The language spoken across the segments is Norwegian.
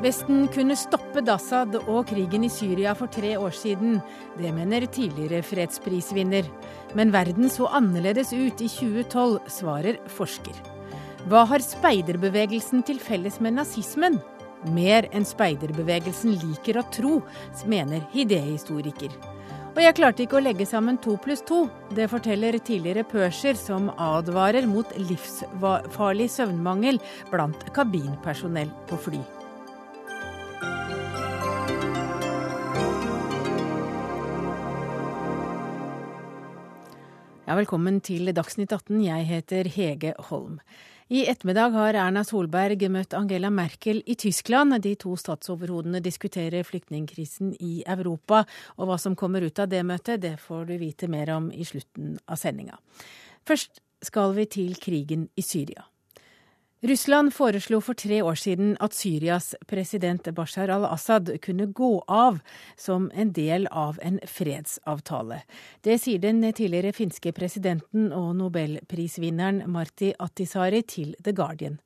Vesten kunne stoppet Assad og krigen i Syria for tre år siden. Det mener tidligere fredsprisvinner. Men verden så annerledes ut i 2012, svarer forsker. Hva har speiderbevegelsen til felles med nazismen? Mer enn speiderbevegelsen liker å tro, mener idéhistoriker. Og jeg klarte ikke å legge sammen to pluss to. Det forteller tidligere pørser som advarer mot livsfarlig søvnmangel blant kabinpersonell på fly. Ja, velkommen til Dagsnytt 18. Jeg heter Hege Holm. I ettermiddag har Erna Solberg møtt Angela Merkel i Tyskland. De to statsoverhodene diskuterer flyktningkrisen i Europa. Og hva som kommer ut av det møtet, det får du vite mer om i slutten av sendinga. Først skal vi til krigen i Syria. Russland foreslo for tre år siden at Syrias president Bashar al-Assad kunne gå av som en del av en fredsavtale. Det sier den tidligere finske presidenten og nobelprisvinneren Marti Attisari til The Guardian.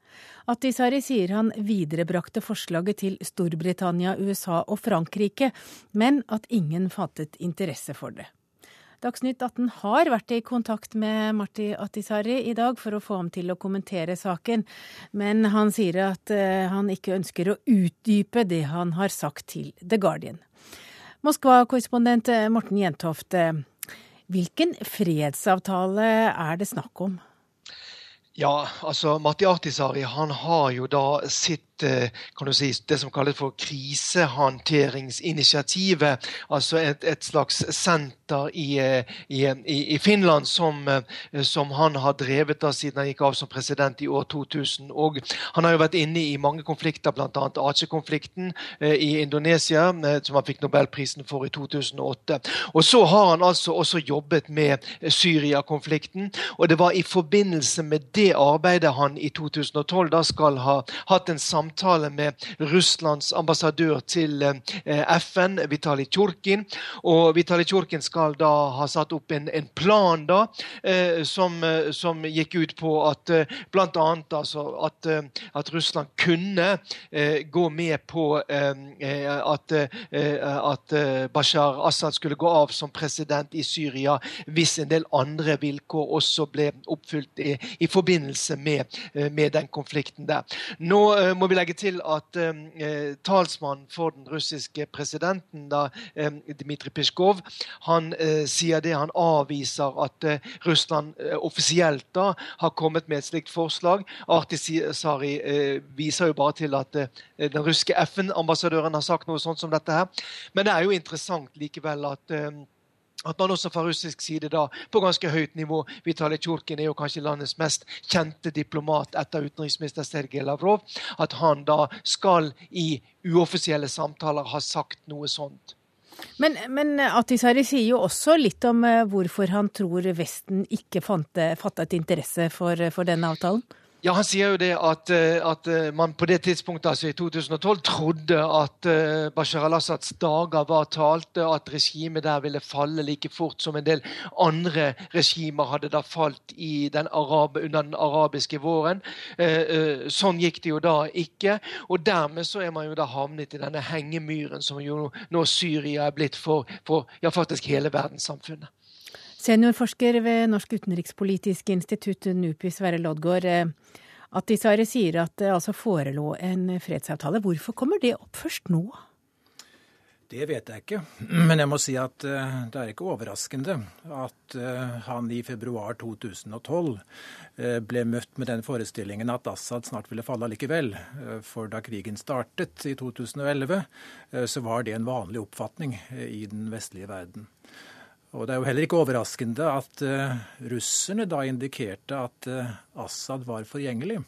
Attisari sier han viderebrakte forslaget til Storbritannia, USA og Frankrike, men at ingen fattet interesse for det. Dagsnytt 18 har vært i kontakt med Marti Attisari i dag for å få ham til å kommentere saken, men han sier at eh, han ikke ønsker å utdype det han har sagt til The Guardian. Moskva-korrespondent eh, Morten Jentoft, eh, hvilken fredsavtale er det snakk om? Ja, altså Matti Artisari han har jo da sitt kan du si, det som kalles for krisehåndteringsinitiativet. Altså et, et slags senter i, eh, i, i Finland som, eh, som, han har drevet da siden han gikk av som president i år 2000. Og han har jo vært inne i mange konflikter, bl.a. Aceh-konflikten i Indonesia, som han fikk nobelprisen for i 2008. Og så har han altså også jobbet med Syria-konflikten. Og det var i forbindelse med det arbeidet han i 2012 da skal ha hatt en samtale samtale med Russlands ambassadør til eh, FN, Vitalij Tjurkin. Og Vitalij Tjurkin skal da ha satt opp en, en plan da, eh, som, eh, som, gikk ut på at bl.a. Altså, at, at Russland kunne gå med på at, at Bashar Assad skulle gå av som president i Syria hvis en del andre vilkår også ble oppfylt i, i forbindelse med, med, den konflikten der. Nå må vi vi legge til at eh, talsmannen for den russiske presidenten, da, eh, Dmitrij Peskov, han eh, sier det. Han avviser at eh, Russland eh, offisielt da har kommet med et slikt forslag. Artisari eh, viser jo bare til at den russiske FN-ambassadøren har sagt noe sånt som dette her. Men det er jo interessant likevel at at man også fra russisk side da, på ganske høyt nivå Vitalij Tsjurkin er jo kanskje landets mest kjente diplomat etter utenriksminister Sergej Lavrov. At han da skal i uoffisielle samtaler ha sagt noe sånt. Men, men Atisari sier jo også litt om uh, hvorfor han tror Vesten ikke fattet interesse for, for denne avtalen? Ja, Han sier jo det at, eh, at, eh, man på det tidspunktet, altså i 2012, trodde at eh, Bashar al-Assads dager var talte, at regimet der ville falle like fort som en del andre regimer hadde da falt den Arab, under den arabiske våren. Sånn gikk det jo da ikke. Og dermed så er man jo da havnet i denne hengemyren som jo nå Syria er blitt for, for ja, faktisk hele verdenssamfunnet. Seniorforsker ved Norsk utenrikspolitisk institutt, NUPI, Sverre Loddgaard. Eh, at Isare sier at det altså forelå en fredsavtale. Hvorfor kommer det opp først nå? Det vet jeg ikke, men jeg må si at eh, det er ikke overraskende at eh, han i februar 2012 ble møtt med den forestillingen at Assad snart ville falle allikevel. For da krigen startet i 2011, så var det en vanlig oppfatning i den vestlige verden. Og Det er jo heller ikke overraskende at uh, russerne da indikerte at uh, Assad var forgjengelig.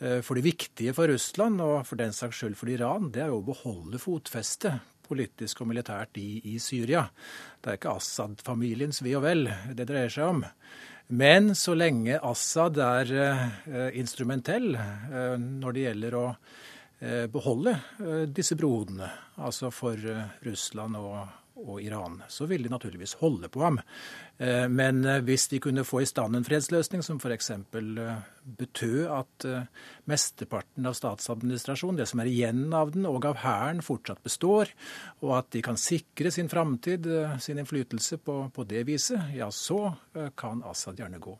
Uh, for det viktige for Russland, og for den saks skyld for Iran, det er jo å beholde fotfestet politisk og militært i, i Syria. Det er ikke Assad-familiens ve og vel det dreier seg om. Men så lenge Assad er instrumentell når det gjelder å beholde disse brodene, altså for Russland og og Iran, så vil de naturligvis holde på ham. Eh, men eh, hvis de kunne få i stand en fredsløsning som f.eks. betød at mesteparten av statsadministrasjonen, det som er igjen av den og av hæren, fortsatt består, og at de kan sikre sin framtid, sin innflytelse på, på det viset, ja, så kan Assad gjerne gå.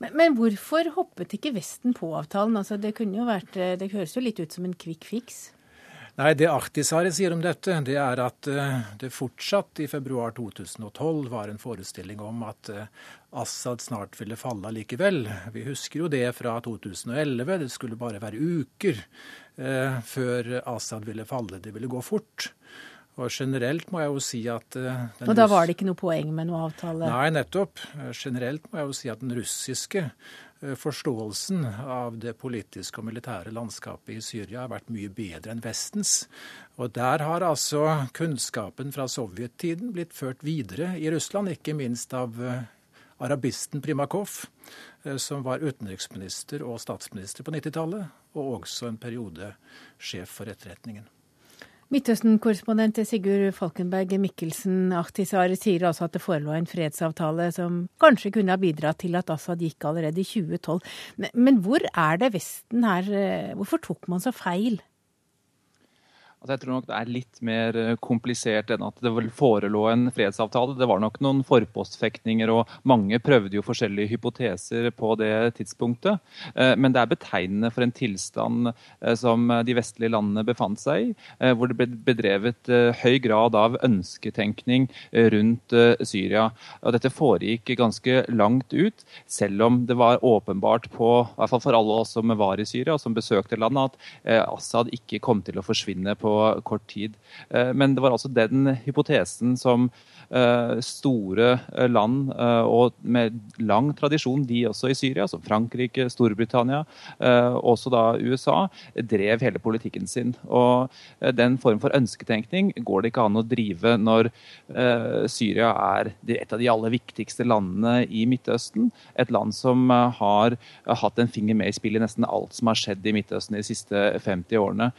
Men, men, hvorfor hoppet ikke Vesten på avtalen? Altså, det, vært, det høres jo litt ut som en quick fix? Nei, Det Ahtisaari sier om dette, det er at eh, det fortsatt i februar 2012 var en forestilling om at eh, Assad snart ville falle likevel. Vi husker jo det fra 2011. Det skulle bare være uker eh, før Assad ville falle. Det ville gå fort. Og generelt må jeg jo si at Og da var det ikke noe poeng med noe avtale? Nei, nettopp. Generelt må jeg jo si at den russiske forståelsen av det politiske og militære landskapet i Syria har vært mye bedre enn Vestens. Og der har altså kunnskapen fra sovjettiden blitt ført videre i Russland, ikke minst av eh, arabisten Primakov, eh, som var utenriksminister og statsminister på 90-tallet, og også en periode sjef for etterretningen. Midtøsten-korrespondent Sigurd Falkenberg Mikkelsen Ahtisar sier altså at det forelå en fredsavtale som kanskje kunne ha bidratt til at Assad gikk allerede i 2012. Men, men hvor er det Vesten her eh, Hvorfor tok man så feil? Altså jeg tror nok det er litt mer eh, komplisert enn at det forelå en fredsavtale. Det var nok noen forpostfektninger, og mange prøvde jo forskjellige hypoteser på det tidspunktet. Eh, men det er betegnende for en tilstand eh, som de vestlige landene befant seg i, hvor det ble bedrevet høy grad av ønsketenkning rundt Syria. Og dette foregikk ganske langt ut, selv om det var åpenbart på, i hvert fall for alle oss som var i Syria og som besøkte landet, at Assad ikke kom til å forsvinne på kort tid. Eh, men det var altså den hypotesen som Eh, store eh, land og med lang tradisjon, de også i Syria, som Frankrike, Storbritannia, også da USA, drev hele politikken sin. Og den form for ønsketenkning går det ikke an å drive når Syria er et av de aller viktigste landene i Midtøsten. Et land som har hatt en finger med i spillet i nesten alt som har skjedd i Midtøsten de siste 50 årene.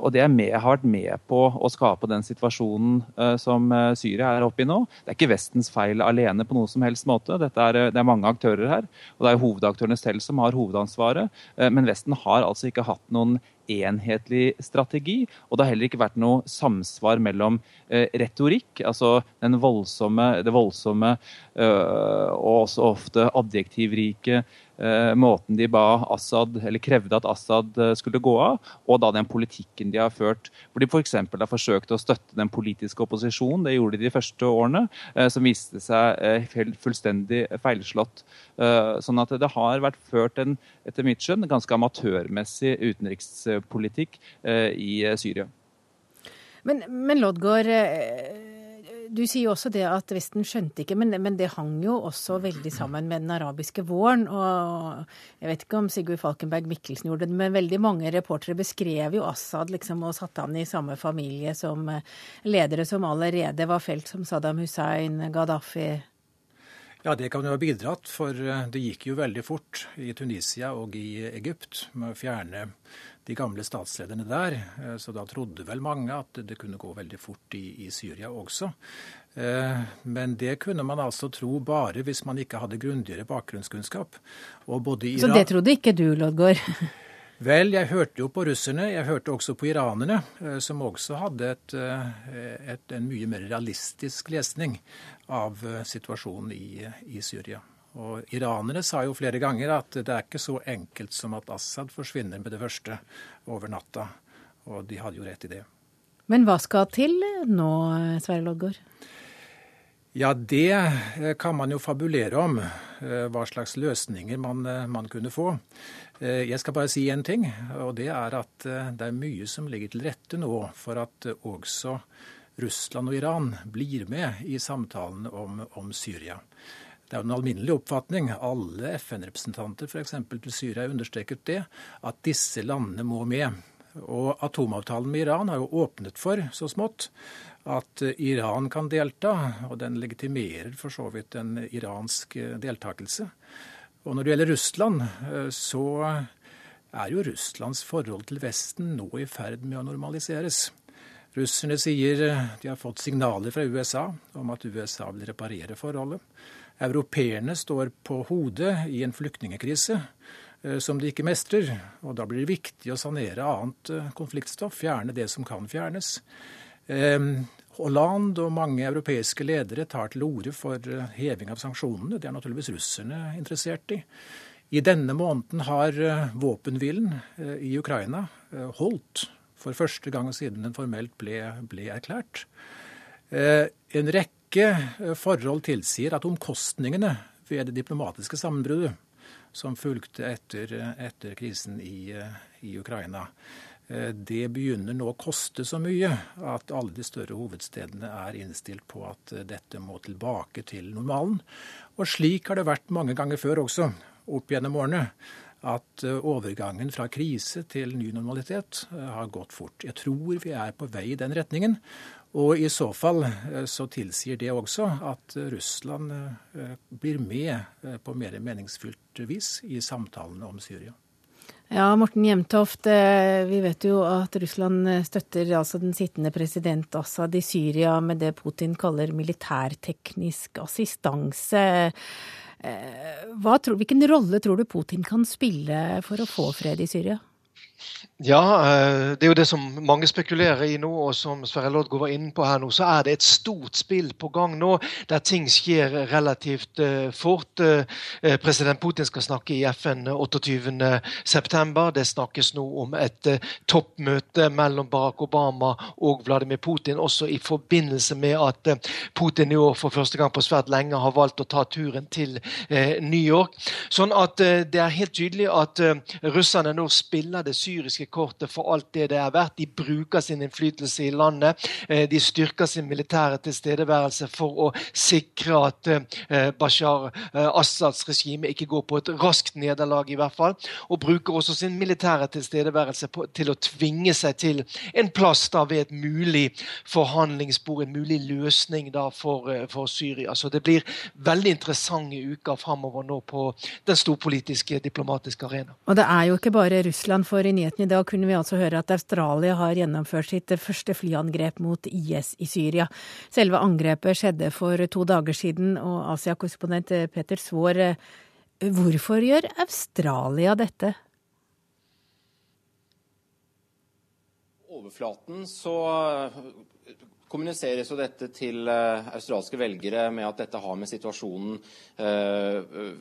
Og det er med, har vært med på å skape den situasjonen som Syria er oppi nå. Det er ikke Vestens feil alene på noe som helst måte. Er, eh, det er mange aktører her. Og det er hovedaktørene selv som har hovedansvaret. Eh, men Vesten har altså ikke hatt noen enhetlig strategi. Og det har heller ikke vært noe samsvar mellom eh, retorikk, altså voldsomme, det voldsomme øh, og også ofte adjektivrike Eh, måten de ba Assad, eller krevde at Assad eh, skulle gå av, og da den politikken de har ført. Hvor de f.eks. Har forsøkt å støtte den politiske opposisjonen, det gjorde de de første årene, eh, som viste seg fullstendig feilslått. Sånn at det har vært ført en, etter mitt skjønn, ganske amatørmessig utenrikspolitikk i Syria. Men, men Lodgaard, du sier jo også det at Vesten skjønte ikke, men, men, det hang jo også veldig sammen med den arabiske våren. Og jeg vet ikke om Sigurd Falkenberg Mikkelsen gjorde det, men veldig mange reportere beskrev jo Assad liksom, og satte han i samme familie som eh, ledere som allerede var felt, som Saddam Hussein, Gaddafi. Ja, det kan jo ha bidratt, for eh, det gikk jo veldig fort i Tunisia og i Egypt med å fjerne de gamle statslederne der. Eh, så da trodde vel mange at det kunne gå veldig fort i, i Syria også. Eh, men det kunne man altså tro bare hvis man ikke hadde grundigere bakgrunnskunnskap. så det trodde ikke du, Loddgaard? Vel, jeg hørte jo på russerne. Jeg hørte også på iranerne, eh, som også hadde et, et, en mye mer realistisk lesning av situasjonen i, i Syria. Og Iranere sa jo flere ganger at det er ikke så enkelt som at Assad forsvinner med det første over natta. Og de hadde jo rett i det. Men hva skal til nå, Sverre Loddgaard? Ja, det eh, kan man jo fabulere om. Eh, hva slags løsninger man, eh, man kunne få. Jeg skal bare si én ting, og det er at det er mye som ligger til rette nå for at også Russland og Iran blir med i samtalene om, om Syria. Det er jo en alminnelig oppfatning, alle FN-representanter f.eks. til Syria understreket det, at disse landene må med. Og atomavtalen med Iran har jo åpnet for, så smått, at Iran kan delta, og den legitimerer for så vidt en iransk deltakelse. Og når det gjelder Russland, så er jo Russlands forhold til Vesten nå i ferd med å normaliseres. Russerne sier de har fått signaler fra USA om at USA vil reparere forholdet. Europeerne står på hodet i en flyktningkrise som de ikke mestrer. Og da blir det viktig å sanere annet konfliktstoff, fjerne det som kan fjernes. Hollande og mange europeiske ledere tar til orde for eh, heving av sanksjonene. Det er naturligvis russerne interessert i. I denne måneden har eh, våpenhvilen eh, i Ukraina holdt for første gang siden den formelt ble, ble erklært. En rekke forhold tilsier at omkostningene ved det diplomatiske sammenbruddet som fulgte etter, etter krisen i, i Ukraina, Eh, det begynner nå å koste så mye at alle de større hovedstedene er innstilt på at eh, dette må tilbake til normalen. Og slik har det vært mange ganger før også, opp gjennom årene, at eh, overgangen fra krise til ny normalitet har gått fort. Jeg tror vi er på vei i den retningen. Og i så fall så tilsier det også at Russland blir med på mer meningsfylt vis i samtalene om Syria. Ja, Morten Jemtoft, eh, vi vet jo at Russland eh, støtter altså den sittende president Assad i Syria med det Putin kaller militærteknisk assistanse. Tror, hvilken rolle tror du Putin kan spille for å få fred i Syria? Ja, eh, det er jo det som mange spekulerer i nå, og som Sverre Loddgaard var inne på her nå. Så er det et stort spill på gang nå, der ting skjer relativt uh, fort. Uh, president Putin skal snakke i FN 28.9. Det snakkes nå om et toppmøte mellom Barack Obama og Vladimir Putin, også i forbindelse med at Putin i år for første gang på svært lenge har valgt å ta turen til New York. Sånn at det er helt tydelig at russerne nå spiller det syriske kortet for alt det det er verdt. De bruker sin innflytelse i landet. Eh, de styrker sin militære tilstedeværelse for å sikre at eh, Bashar eh, Assads regime ikke går på et raskt nederlag, i hvert fall. Og bruker også sin militære tilstedeværelse til å tvinge seg til en plass da ved et mulig forhandlingsbord, en mulig løsning da for, for Syria. Så det blir veldig interessante uker framover nå på den storpolitiske, diplomatiske arena. Og det er jo ikke bare Russland, for i nyhetene i dag kunne vi altså høre at Australia har gjennomført sitt første flyangrep mot IS i Syria. Selve angrepet skjedde for to dager siden, og Asia-korrespondent Peter Svaar, hvorfor gjør Australia dette? overflaten så kommuniseres jo dette til uh, australske velgere med at dette har med situasjonen uh,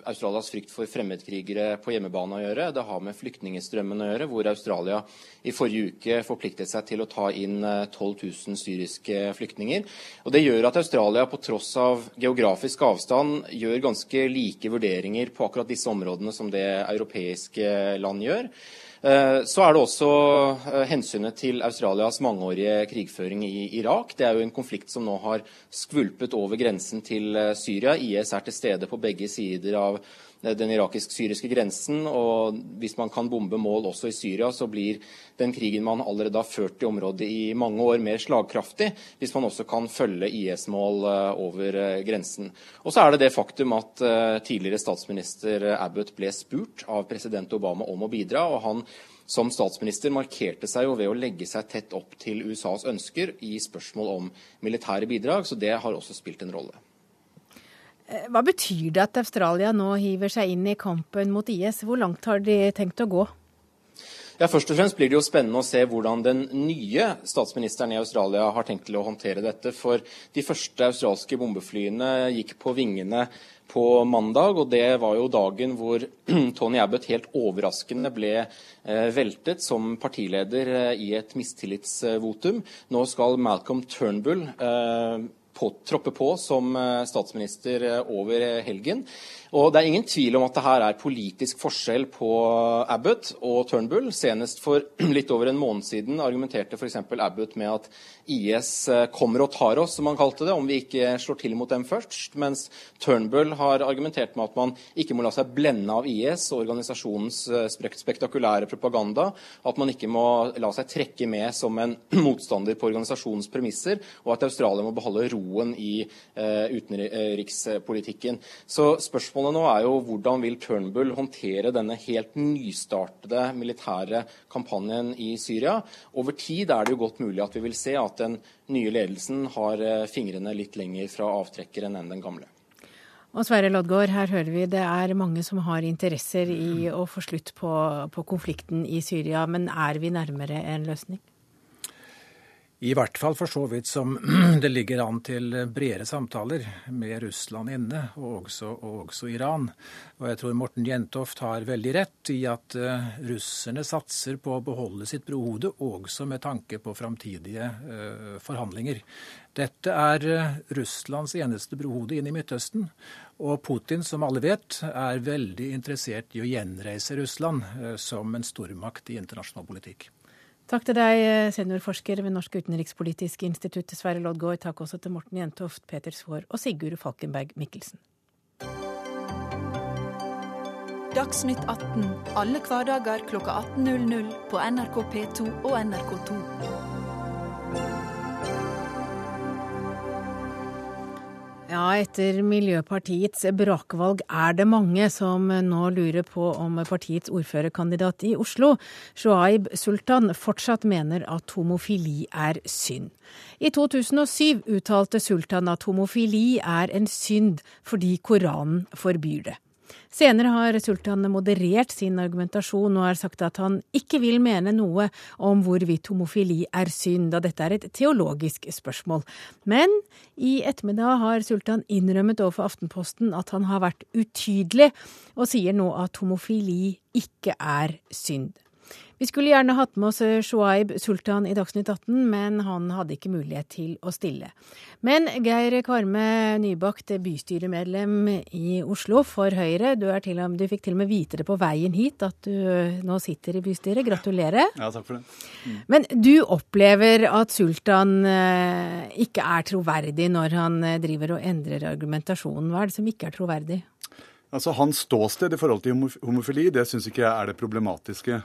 Australias frykt for fremmedkrigere på hjemmebane å gjøre. Det har med flyktningstrømmen å gjøre, hvor Australia i forrige uke forpliktet seg til å ta inn uh, 12 000 syriske flyktninger. Og Det gjør at Australia på tross av geografisk avstand gjør ganske like vurderinger på akkurat disse områdene som det europeiske land gjør. Eh, så er det også eh, hensynet til Australias mangeårige krigføring i Irak. Det er jo en konflikt som nå har skvulpet over grensen til eh, Syria. IS er til stede på begge sider av den irakisk-syriske grensen. Og hvis man kan bombe mål også i Syria, så blir den krigen man allerede har ført i området i mange år, mer slagkraftig. Hvis man også kan følge IS-mål eh, over eh, grensen. Og så er det det faktum at eh, tidligere statsminister Abbott ble spurt av president Obama om å bidra. og han som statsminister markerte seg jo ved å legge seg tett opp til USAs ønsker i spørsmål om militære bidrag, så det har også spilt en rolle. Eh, hva betyr det at Australia nå hiver seg inn i kampen mot IS? Hvor langt har de tenkt å gå? Ja, Først og fremst blir det jo spennende å se hvordan den nye statsministeren i Australia har tenkt til å håndtere dette. For de første australske bombeflyene gikk på vingene på mandag, og det var jo dagen hvor Tony Abbott helt overraskende ble eh, veltet som partileder eh, i et mistillitsvotum. Nå skal Malcolm Turnbull på, troppe på som eh, statsminister eh, over helgen. Og Det er ingen tvil om at det her er politisk forskjell på Abbott og Turnbull. Senest for litt over en måned siden argumenterte f.eks. Abbott med at IS eh, kommer og tar oss, som han kalte det, om vi ikke slår til mot dem først. Mens Turnbull har argumentert med at man ikke må la seg blende av IS og organisasjonens spektakulære propaganda. At man ikke må la seg trekke med som en motstander på organisasjonens premisser, og at Australia må beholde roen i eh, utenrikspolitikken. Så spørsmålet Spørsmålet nå er jo hvordan vil Turnbull håndtere denne helt nystartede militære kampanjen i Syria. Over tid er det jo godt mulig at vi vil se at den nye ledelsen har eh, fingrene litt lenger fra avtrekkeren enn den gamle. Og Sverre Loddgaard, her hører vi det er mange som har interesser i å få slutt på, på konflikten i Syria, men er vi nærmere en løsning? I hvert fall for så vidt som det ligger an til bredere samtaler med Russland inne, og også, og også Iran. Og jeg tror Morten Jentoft har veldig rett i at uh, russerne satser på å beholde sitt brohode, også med tanke på framtidige uh, forhandlinger. Dette er uh, Russlands eneste brohode inn i Midtøsten. Og Putin, som alle vet, er veldig interessert i å gjenreise Russland som en stormakt i internasjonal politikk. Takk til deg, seniorforsker ved Norsk utenrikspolitisk institutt, Sverre Loddgaard. Takk også til Morten Jentoft, Peter Svaar og Sigurd Falkenberg Mikkelsen. Dagsnytt 18 alle hverdager klokka 18.00 på NRK P2 og NRK2. Ja, etter Miljøpartiets brakvalg er det mange som nå lurer på om partiets ordførerkandidat i Oslo, Shoaib Sultan, fortsatt mener at homofili er synd. I 2007 uttalte Sultan at homofili er en synd fordi Koranen forbyr det. Senere har Sultan moderert sin argumentasjon og har sagt at han ikke vil mene noe om hvorvidt homofili er synd, da dette er et teologisk spørsmål. Men i ettermiddag har Sultan innrømmet overfor Aftenposten at han har vært utydelig, og sier nå at homofili ikke er synd. Vi skulle gjerne hatt med oss Shuaib Shoaib Sultan i Dagsnytt 18, men han hadde ikke mulighet til å stille. Men Geir Kvarme nybakt bystyremedlem i Oslo for Høyre. Du, til, du, fikk til og med vite det på veien hit, at du nå sitter i bystyret. Gratulerer. Ja, takk for det. Mm. Men du opplever at Sultan eh, ikke er troverdig når han eh, driver og endrer argumentasjonen. Hva er det som ikke er troverdig? Altså, Hans ståsted i forhold til homofili det syns ikke jeg er det problematiske.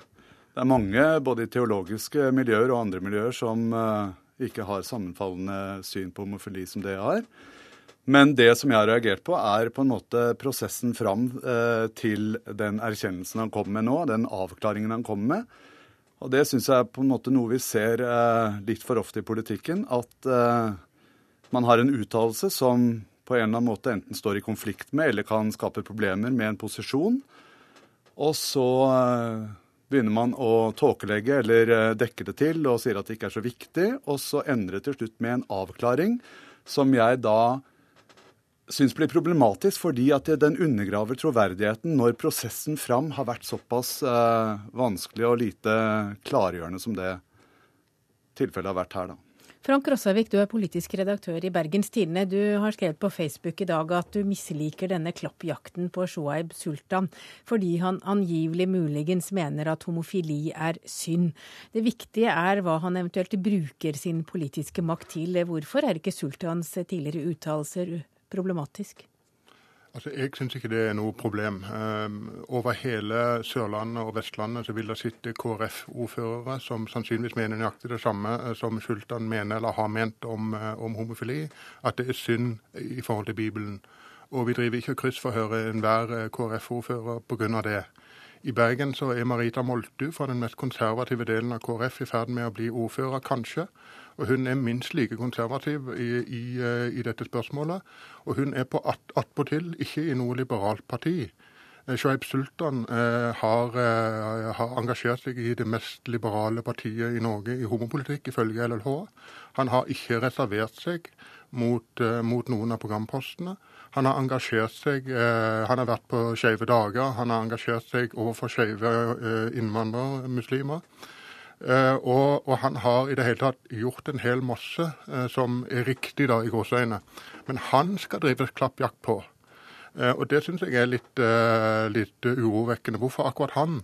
Det er mange, både i teologiske miljøer og andre miljøer, som uh, ikke har sammenfallende syn på homofili som det jeg har. Men det som jeg har reagert på, er på en måte prosessen fram uh, til den erkjennelsen han kommer med nå, den avklaringen han kommer med. Og det syns jeg er på en måte noe vi ser uh, litt for ofte i politikken. At man har en uttalelse som på en eller annen måte enten står i konflikt med eller kan skape problemer med en posisjon. Og så begynner man å tåkelegge eller eh, dekke det til og sier at det ikke er så viktig, og så ender det til slutt med en avklaring som jeg da syns blir problematisk, fordi at den undergraver troverdigheten når prosessen fram har vært såpass eh, vanskelig og lite klargjørende som det tilfellet har vært her, da. Frank Rossavik, du er politisk redaktør i Bergens Tidende. Du har skrevet på Facebook i dag at du misliker denne klappjakten på Shoaib Sultan fordi han angivelig muligens mener at homofili er synd. Det viktige er hva han eventuelt bruker sin politiske makt til. Hvorfor er ikke Sultans tidligere uttalelser problematisk? Altså, Jeg syns ikke det er noe problem. Um, over hele Sørlandet og Vestlandet så vil det sitte KrF-ordførere som sannsynligvis mener nøyaktig det samme eh, som Sultan mener eller har ment om, uh, om, homofili, at det er synd i forhold til Bibelen. Og vi driver ikke og kryssforhører enhver uh, KrF-ordfører pga. det. I Bergen så er Marita Moltu fra den mest konservative delen av KrF i ferd med å bli ordfører, kanskje. Og hun er minst like konservativ i, i, eh, i dette spørsmålet. Og hun er på attpåtil ikke i noe liberalt parti. Eh, Shoaib Sultan eh, har, eh, har, engasjert seg i det mest liberale partiet i Norge i homopolitikk, ifølge LLH. Han har ikke reservert seg mot, eh, mot noen av programpostene. Han har engasjert seg, eh, han har vært på Skeive dager, han har engasjert seg overfor skeive innvandrermuslimer. Uh, og, og, han har i det hele tatt gjort en hel masse som er riktig, da, i gåseøyne. Men han skal drive klappjakt på. Og det syns jeg er litt, litt, urovekkende. Hvorfor akkurat han?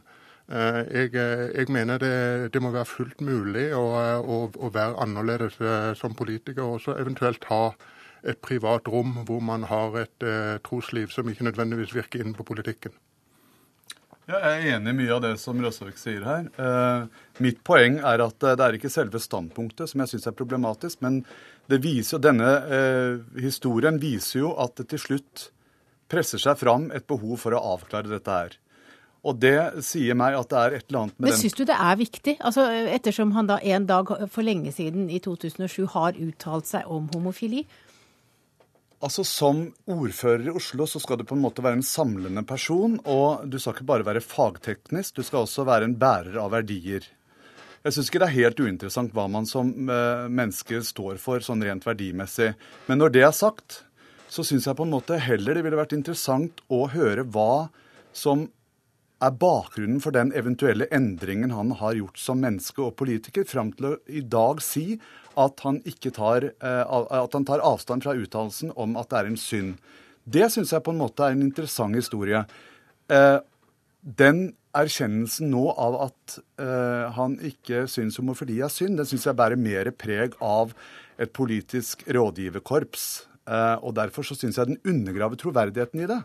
Jeg, jeg, mener det, det, må være fullt mulig å, å, å være annerledes som politiker, og så eventuelt ha et privat rom hvor man har et trosliv som ikke nødvendigvis virker inn på politikken. Ja, jeg er enig i mye av det som Røsvik sier her. Eh, mitt poeng er at eh, det er ikke selve standpunktet som jeg syns er problematisk, men det viser jo, denne eh, historien viser jo at det til slutt presser seg fram et behov for å avklare dette her. Og det sier meg at det er et eller annet med Men syns du det er viktig? Altså, ettersom han da en dag for lenge siden, i 2007, har uttalt seg om homofili? Altså Som ordfører i Oslo så skal du på en måte være en samlende person. Og du skal ikke bare være fagteknisk, du skal også være en bærer av verdier. Jeg syns ikke det er helt uinteressant hva man som eh, menneske står for, sånn rent verdimessig. Men når det er sagt, så syns jeg på en måte heller det ville vært interessant å høre hva som er bakgrunnen for den eventuelle endringen han har gjort som menneske og politiker, fram til å i dag si at han, tar, uh, at han tar avstand fra uttalelsen om at det er en synd. Det syns jeg på en måte er en interessant historie. Uh, den erkjennelsen nå av at uh, han ikke syns homofili er synd, den syns jeg bærer mer preg av et politisk rådgiverkorps. Og derfor så syns jeg den undergraver troverdigheten i det.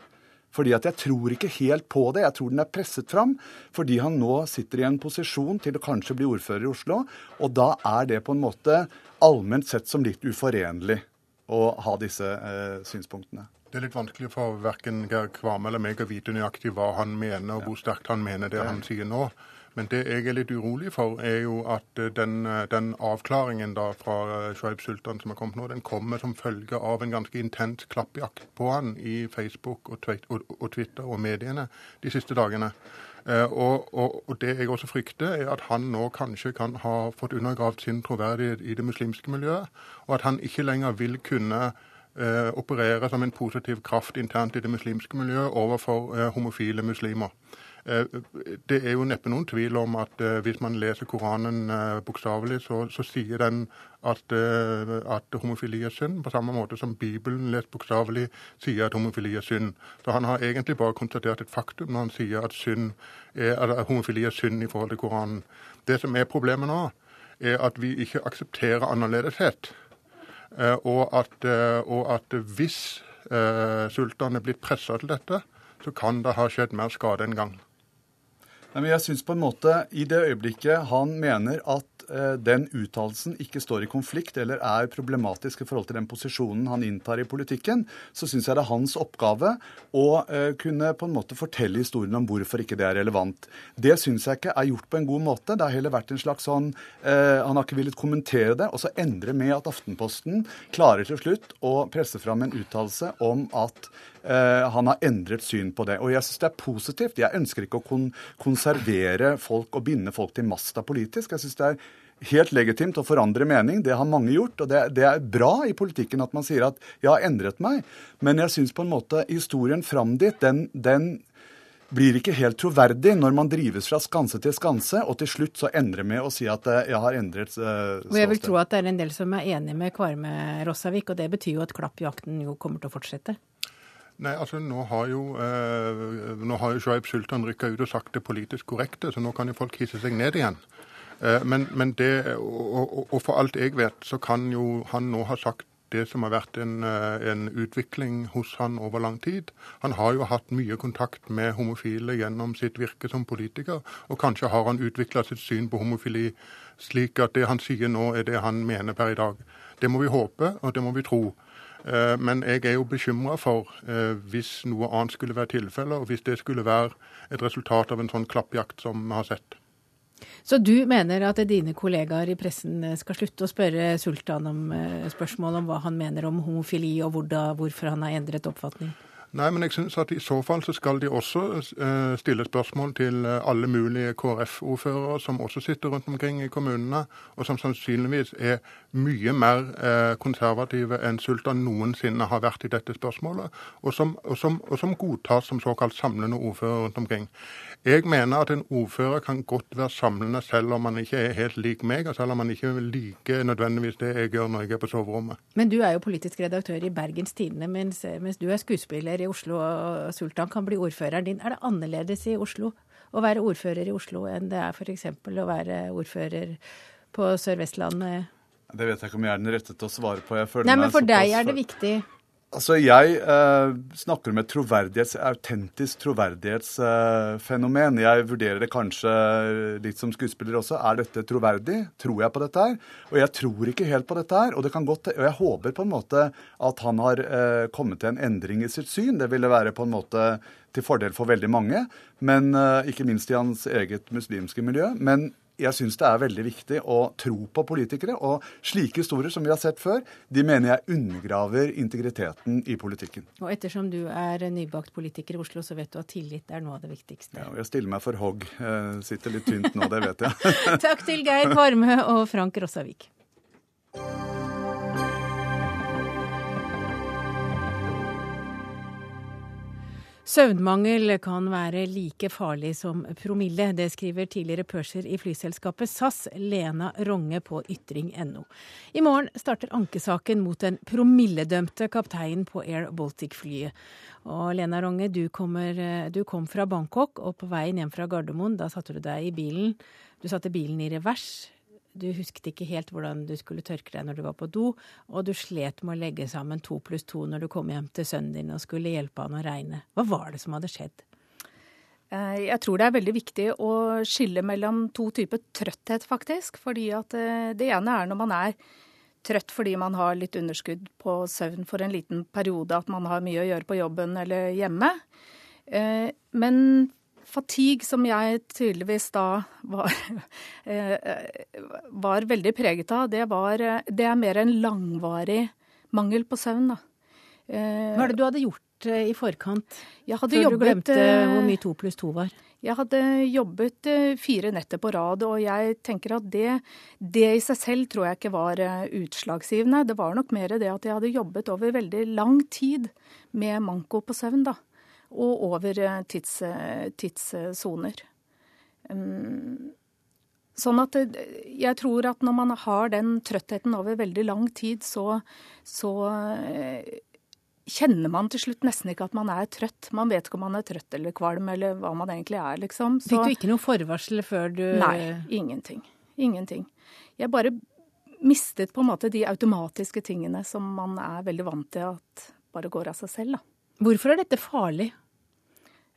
Fordi at jeg tror ikke helt på det. Jeg tror den er presset fram fordi han nå sitter i en posisjon til å kanskje bli ordfører i Oslo. Og da er det på en måte allment sett som litt uforenlig å ha disse eh, synspunktene. Det er litt vanskelig for verken Geir Kvame eller meg å vite nøyaktig hva han mener, og hvor sterkt han mener det han sier nå. Men det jeg er litt urolig for, er jo at eh, den, eh, den avklaringen da fra eh, Shoaib Sultan som har kommet nå, den kommer som følge av en ganske intens klappjakt på han i Facebook og, Twitter og mediene de siste dagene. Og, og, og, det jeg også frykter, er at han nå kanskje kan ha fått undergravd sin troverdighet i det muslimske miljøet, og at han ikke lenger vil kunne eh, operere som en positiv kraft internt i det muslimske miljøet overfor eh, homofile muslimer. Eh, det er jo neppe noen tvil om at eh, hvis man leser Koranen eh, bokstavelig, så, så, sier den at, at, homofili er synd, på samme måte som Bibelen lest bokstavelig sier at homofili er synd. Så han har egentlig bare konstatert et faktum når han sier at, er, at homofili er synd i forhold til Koranen. Det som er problemet nå, er at vi ikke aksepterer annerledeshet. Og at, og at hvis uh, sultanen er blitt pressa til dette, så kan det ha skjedd mer skade enn gang. Nei, men jeg synes på en måte, I det øyeblikket han mener at Eh, den uttalelsen ikke står i konflikt eller er problematisk i forhold til den posisjonen han inntar i politikken, så syns jeg det er hans oppgave å eh, kunne på en måte fortelle historien om hvorfor ikke det er relevant. Det syns jeg ikke er gjort på en god måte. Det har heller vært en slags sånn eh, Han har ikke villet kommentere det, og så endre med at Aftenposten klarer til slutt å presse fram en uttalelse om at han har endret syn på det. Og jeg syns det er positivt. Jeg ønsker ikke å kon konservere folk og binde folk til masta politisk. Jeg synes det er helt legitimt å forandre mening. Det har mange gjort. Og det, det, er bra i politikken at man sier at 'jeg har endret meg'. Men jeg syns på en måte historien fram dit, den, den, blir ikke helt troverdig når man drives fra skanse til skanse, og til slutt så endrer med å si at eh, 'jeg har endret uh, Og jeg vil tro at det er en del som er enig med Kvarme Rossavik, og det betyr jo at klappjakten jo kommer til å fortsette. Nei, altså Nå har jo eh, nå har jo Shoaib Sultan rykka ut og sagt det politisk korrekte, så nå kan jo folk hisse seg ned igjen. Eh, men, men det, og, og, for alt jeg vet, så kan jo han nå ha sagt det som har vært en, eh, en, utvikling hos han over lang tid. Han har jo hatt mye kontakt med homofile gjennom sitt virke som politiker, og kanskje har han utvikla sitt syn på homofili slik at det han sier nå, er det han mener per i dag. Det må vi håpe, og det må vi tro. Eh, men jeg er jo bekymra for hvis noe annet skulle være tilfellet, og hvis det skulle være et resultat av en sånn klappjakt som vi har sett. Så du mener at dine kollegaer i pressen skal slutte å spørre Sultan om eh, spørsmål om hva han mener om homofili, og hvorfor han har endret oppfatning? Nei, men jeg synes at i så fall så skal de også uh, stille spørsmål til uh, alle mulige KrF-ordførere som også sitter rundt omkring i kommunene, og som sannsynligvis er mye mer uh, konservative enn Sultan noensinne har vært i dette spørsmålet, og som, og som, og som godtas som såkalt samlende ordfører rundt omkring. Jeg mener at en ordfører kan godt være samlende selv om man ikke er helt lik meg, og selv om man ikke liker nødvendigvis det jeg gjør når jeg er på soverommet. Men du er jo politisk redaktør i Bergens Tidende, mens, mens, du er skuespiller i Oslo og Sultan kan bli ordføreren din. Er det annerledes i Oslo å være ordfører i Oslo enn det er f.eks. å være ordfører på Sør-Vestlandet? Det vet jeg ikke om jeg er den rette til å svare på. Nei, men for deg er det viktig Altså, Jeg eh, snakker om et troverdighets, autentisk troverdighetsfenomen. Eh, jeg vurderer det kanskje litt som skuespiller også. Er dette troverdig? Tror jeg på dette her? Og jeg tror ikke helt på dette her. Og, det kan godt, og jeg håper på en måte at han har eh, kommet til en endring i sitt syn. Det ville være på en måte til fordel for veldig mange, men eh, ikke minst i hans eget muslimske miljø. Men jeg syns det er veldig viktig å tro på politikere. Og slike historier som vi har sett før, de mener jeg undergraver integriteten i politikken. Og ettersom du er nybakt politiker i Oslo, så vet du at tillit er noe av det viktigste. Ja, og jeg stiller meg for hogg. Sitter litt tynt nå, det vet jeg. Takk til Geir Kvarme og Frank Rossavik. Søvnmangel kan være like farlig som promille. Det skriver tidligere purser i flyselskapet SAS, Lena Ronge på ytring.no. I morgen starter ankesaken mot den promilledømte kapteinen på Air Baltic-flyet. Og Lena Ronge, du, kommer, du, kom fra Bangkok, og på veien hjem fra Gardermoen, da satte du deg i bilen. Du satte bilen i revers. Du husket ikke helt hvordan du skulle tørke deg når du var på do, og du slet med å legge sammen to pluss to når du kom hjem til sønnen din og skulle hjelpe han å regne. Hva var det som hadde skjedd? Eh, jeg tror det er veldig viktig å skille mellom to typer trøtthet, faktisk. Fordi at eh, det ene er når man er trøtt fordi man har litt underskudd på søvn for en liten periode, at man har mye å gjøre på jobben eller hjemme. Eh, men fatigue, som jeg tydeligvis da var, eh, var veldig preget av, det, var, det er mer en langvarig mangel på søvn. da. Eh, Hva er det du hadde gjort eh, i forkant, før jobbet, du glemte hvor mye to pluss to var? Jeg hadde jobbet fire netter på rad, og jeg tenker at det, det, i seg selv tror jeg ikke var utslagsgivende. Det var nok mer det at jeg hadde jobbet over veldig lang tid med manko på søvn, da og over eh, tids, eh, tidssoner. Mm. Sånn at eh, jeg tror at når man har den trøttheten over veldig lang tid, så, så kjenner man til slutt nesten ikke at man er trøtt. Man vet ikke om man er trøtt eller kvalm eller hva man egentlig er, liksom. Så, Fikk du ikke noe forvarsel før du Nei, ingenting. Ingenting. Jeg bare mistet på en måte de automatiske tingene som man er veldig vant til at bare går av seg selv, da. Hvorfor er dette farlig?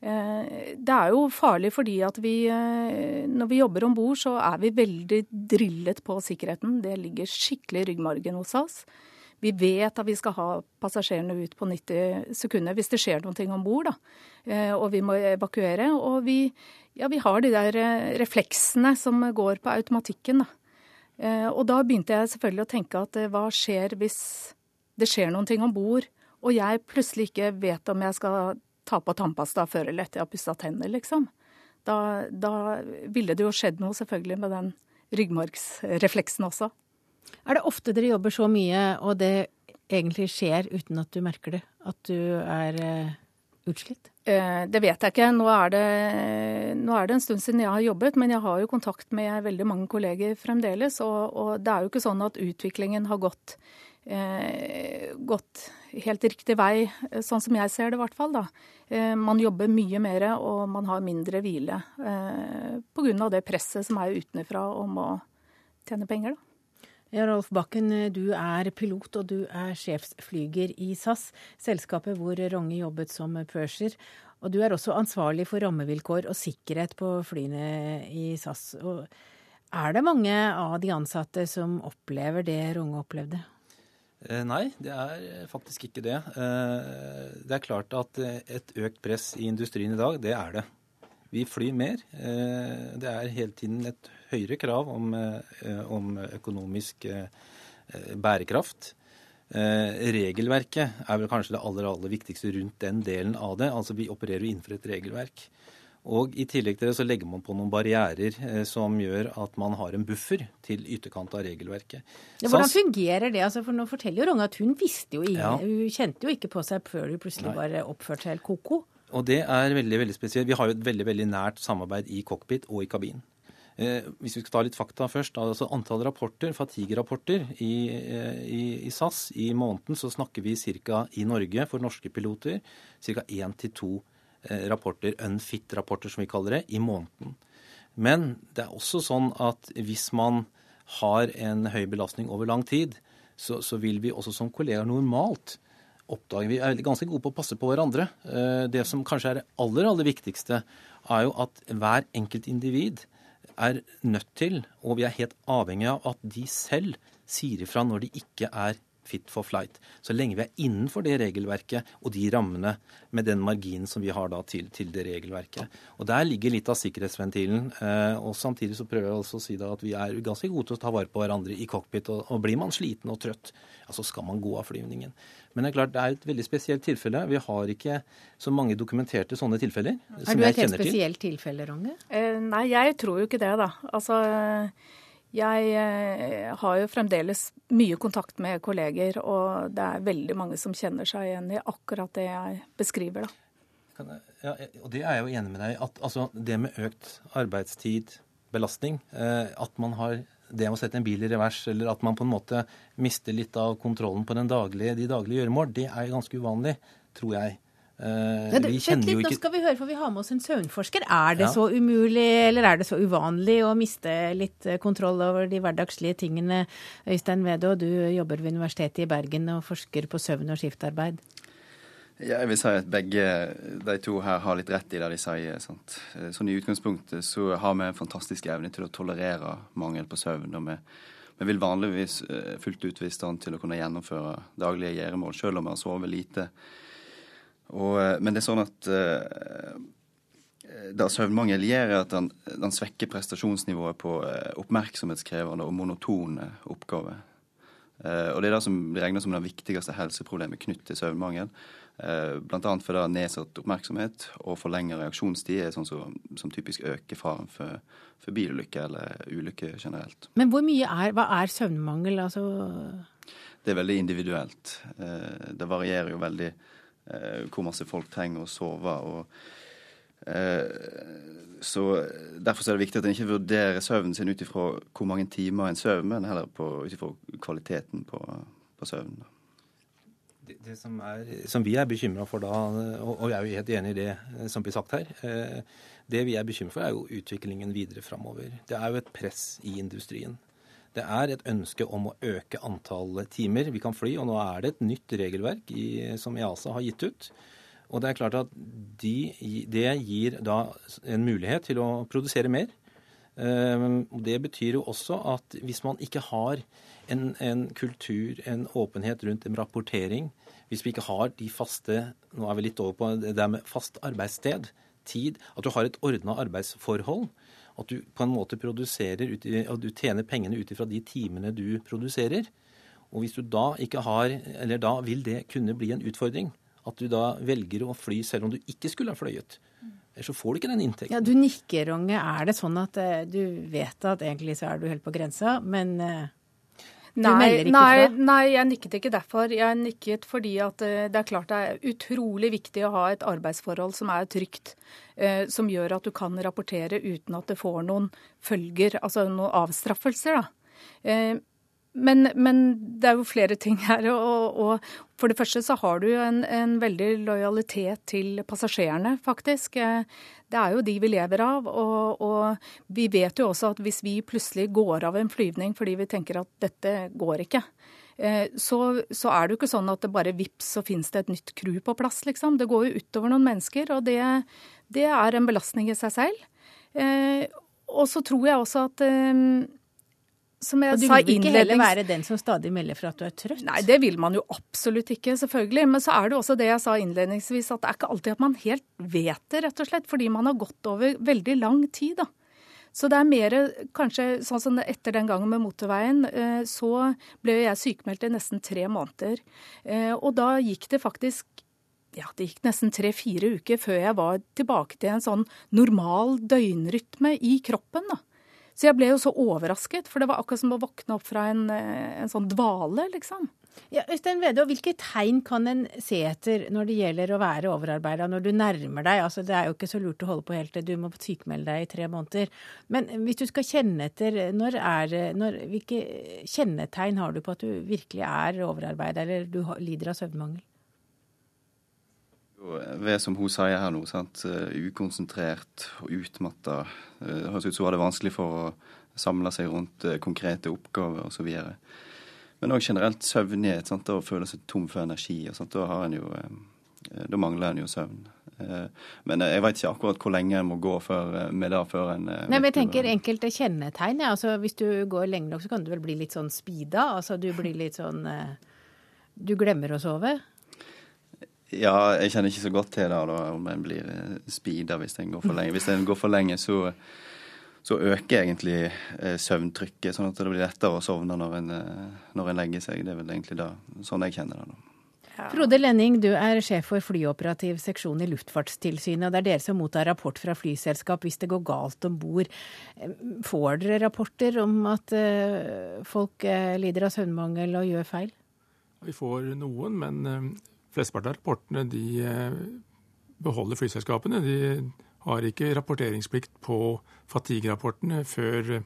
Eh, det er jo farlig fordi at vi, eh, når vi jobber om bord, så er vi veldig drillet på sikkerheten. Det ligger skikkelig i ryggmargen hos oss. Vi vet at vi skal ha passasjerene ut på 90 sekunder hvis det skjer noe om bord. Eh, og vi må evakuere. Og vi, ja, vi, har de der refleksene som går på automatikken. Da. Og da begynte jeg selvfølgelig å tenke at hva skjer hvis det skjer noe om bord, og jeg plutselig ikke vet om jeg skal ta på tannpasta før eller etter jeg har pussa tenner, liksom. Da, da, ville det jo skjedd noe selvfølgelig med den ryggmargsrefleksen også. Er det ofte dere jobber så mye, og det egentlig skjer uten at du merker det? At du er eh, utslitt? Eh, det vet jeg ikke. Nå er det, nå er det, en stund siden jeg har jobbet, men jeg har jo kontakt med veldig mange kolleger fremdeles. Og, og det er jo ikke sånn at utviklingen har gått eh, gått helt riktig vei, eh, sånn som jeg ser det i hvert fall. da. Eh, man jobber mye mer, og man har mindre hvile eh, pga. det presset som er utenfra om å tjene penger. da. Ja, Rolf Bakken, du er pilot og du er sjefsflyger i SAS, selskapet hvor Ronge jobbet som purser. Og du er også ansvarlig for rammevilkår og sikkerhet på flyene i SAS. Og er det mange av de ansatte som opplever det Ronge opplevde? Eh, nei, det er eh, faktisk ikke det. Eh, det er klart at et økt press i industrien i dag, det er det. Vi flyr mer. Det er hele tiden et høyere krav om, om økonomisk bærekraft. Regelverket er vel kanskje det aller, aller viktigste rundt den delen av det. Altså Vi opererer jo innenfor et regelverk. Og I tillegg til det så legger man på noen barrierer eh, som gjør at man har en buffer til ytterkant av regelverket. Ja, hvordan fungerer det? Altså, for Nå forteller jo Ronge at hun visste jo ingen, ja. hun kjente jo ikke på seg før hun plutselig Nei. bare oppførte seg helt ko-ko. Og det er veldig veldig spesielt. Vi har jo et veldig veldig nært samarbeid i cockpit og i kabinen. Eh, hvis vi skal ta litt fakta først. altså Antall rapporter, fatigue-rapporter i, eh, i, i, SAS i måneden, så snakker vi cirka, i Norge for norske piloter ca. én til to Eh, rapporter, unfit-rapporter som vi kaller det, i måneden. Men det er også sånn at hvis man har en høy belastning over lang tid, så, så vil vi også som kollegaer normalt oppdage Vi er ganske gode på å passe på hverandre. Eh, det som kanskje er det aller, aller viktigste, er jo at hver enkelt individ er nødt til, og vi er helt avhengig av, at de selv sier ifra når de ikke er fit for flight. Så lenge vi er innenfor det regelverket og de rammene med den marginen som vi har da til, til det regelverket. Og Der ligger litt av sikkerhetsventilen. Eh, og Samtidig så prøver jeg også å si da at vi er ganske gode til å ta vare på hverandre i cockpit. Og, og blir man sliten og trøtt, ja, så skal man gå av flyvningen. Men det er klart det er et veldig spesielt tilfelle. Vi har ikke så mange dokumenterte sånne tilfeller. Er du et helt spesielt tilfelle, Ronge? Eh, nei, jeg tror jo ikke det, da. Altså... Jeg eh, har jo fremdeles mye kontakt med kolleger, og det er veldig mange som kjenner seg igjen i akkurat det jeg beskriver. da. Ja, og Det er jeg jo enig med deg i. At altså, det med økt arbeidstid, belastning, eh, at man har det å sette en bil i revers, eller at man på en måte mister litt av kontrollen på daglige, de daglige gjøremål, det er ganske uvanlig, tror jeg. Uh, ja, det, vi kjenner litt, jo ikke Nå skal vi høre, for vi har med oss en søvnforsker. Er det ja. så umulig, eller er det så uvanlig å miste litt eh, kontroll over de hverdagslige tingene? Øystein Wedå, du jobber ved Universitetet i Bergen og forsker på søvn og skiftarbeid. Ja, jeg vil si at begge de to her har litt rett i det de sier. Sant? Eh, sånn I utgangspunktet så har vi en fantastisk evne til å tolerere mangel på søvn. og vi vi vil vanligvis fullt ut være i stand til å kunne gjennomføre daglige gjøremål, selv om vi har sovet lite og, eh, men det er sånn at uh, det søvnmangel gjør, at den, den, svekker prestasjonsnivået på uh, oppmerksomhetskrevende og monotone oppgaver. Uh, og det er det som blir regnet som det viktigste helseproblemet knyttet til søvnmangel. Uh, Bl.a. fordi nedsatt oppmerksomhet og forlenget reaksjonstid er sånn som, som typisk øker faren for, for bilulykker eller ulykker generelt. Men hvor mye er, hva er søvnmangel? Altså det er veldig individuelt. Det varierer jo veldig Eh, hvor masse folk trenger å sove. og eh, så Derfor er det viktig at en ikke vurderer søvnen sin ut ifra hvor mange timer en sover, men heller ut ifra kvaliteten på, på søvnen. Det, det som, er, som, vi er bekymra for da, og jeg er jo helt enig i det eh, som blir sagt her, det vi er bekymra for, er jo utviklingen videre framover. Det er jo et press i industrien. Det er et ønske om å øke antallet timer vi kan fly, og nå er det et nytt regelverk i, som EASA har gitt ut. Og det er klart at de, det gir da en mulighet til å produsere mer. Ehm, det betyr jo også at hvis man ikke har en, en, kultur, en åpenhet rundt en rapportering, hvis vi ikke har de faste Nå er vi litt over på det der med fast arbeidssted, tid, at du har et ordna arbeidsforhold, at du på en måte produserer, at du tjener pengene ut ifra de timene du produserer. Og hvis du da ikke har Eller da vil det kunne bli en utfordring. At du da velger å fly selv om du ikke skulle ha fløyet. Ellers så får du ikke den inntekten. Ja, Du nikker, Ronge. Er det sånn at eh, du vet at egentlig så er du helt på grensa, men eh, Nei, nei, nei, jeg nikket ikke derfor. Jeg nikket fordi at eh, det er klart det er utrolig viktig å ha et arbeidsforhold som er trygt. Eh, som gjør at du kan rapportere uten at det får noen følger, altså noen avstraffelser. da. Eh, men, men, det er jo flere ting her. Og, og, for det første så har du en, en, veldig lojalitet til passasjerene, faktisk. Det er jo de vi lever av. Og, og, vi vet jo også at hvis vi plutselig går av en flyvning fordi vi tenker at dette går ikke, eh, så, så er det jo ikke sånn at det bare vips så finnes det et nytt crew på plass, liksom. Det går jo utover noen mennesker, og det, det er en belastning i seg selv. Eh, og så tror jeg også at eh, som jeg sa innlednings... Og du vil ikke heller være den som stadig melder for at du er trøtt? Nei, det vil man jo absolutt ikke, selvfølgelig. Men så er det også det jeg sa innledningsvis, at det er ikke alltid at man helt vet det, rett og slett. Fordi man har gått over veldig lang tid, da. Så det er mer kanskje sånn som etter den gangen med motorveien, eh, så ble jeg sykemeldt i nesten tre måneder. Eh, og da gikk det faktisk ja, det gikk nesten tre-fire uker før jeg var tilbake til en sånn normal døgnrytme i kroppen. da. Så jeg ble jo så overrasket, for det var akkurat som å våkne opp fra en, eh, en sånn dvale, liksom. Ja, Øystein og hvilke tegn kan en se etter når det gjelder å være overarbeida når du nærmer deg? Altså, det er jo ikke så lurt å holde på helt til du må sykemelde deg i tre måneder. Men hvis du skal kjenne etter, når er, når, hvilke kjennetegn har du på at du virkelig er overarbeida eller du lider av søvnmangel? Ved som hun sier her nå, sant? Eh, ukonsentrert og utmatta. Eh, det høres ut som hun hadde vanskelig for å samle seg rundt eh, konkrete oppgaver osv. men òg generelt søvnighet. Sant? Å føle seg tom for energi. Og sånt. Da, har en jo, da mangler en jo søvn. Men jeg vet ikke akkurat hvor lenge en må gå før, med det før en Nei, men jeg tenker enkelte kjennetegn. Ja. Altså, hvis du går lenge nok, så kan du vel bli litt sånn speeda? Altså du blir litt sånn Du glemmer å sove? Ja, jeg kjenner ikke så godt til det da, om en blir eh, speeda hvis en går for lenge. Hvis en går for lenge, så, så øker egentlig eh, søvntrykket, sånn at det blir lettere å sovne når en, eh, når en legger seg. Det er vel egentlig da, sånn jeg kjenner det. da. Ja. Frode Lenning, du er sjef for flyoperativ seksjon i Luftfartstilsynet. og Det er dere som mottar rapport fra flyselskap hvis det går galt om bord. Får dere rapporter om at folk lider av søvnmangel og gjør feil? Vi får noen, men Flesteparten av rapportene de eh, beholder flyselskapene. De har ikke rapporteringsplikt på fatigue-rapportene før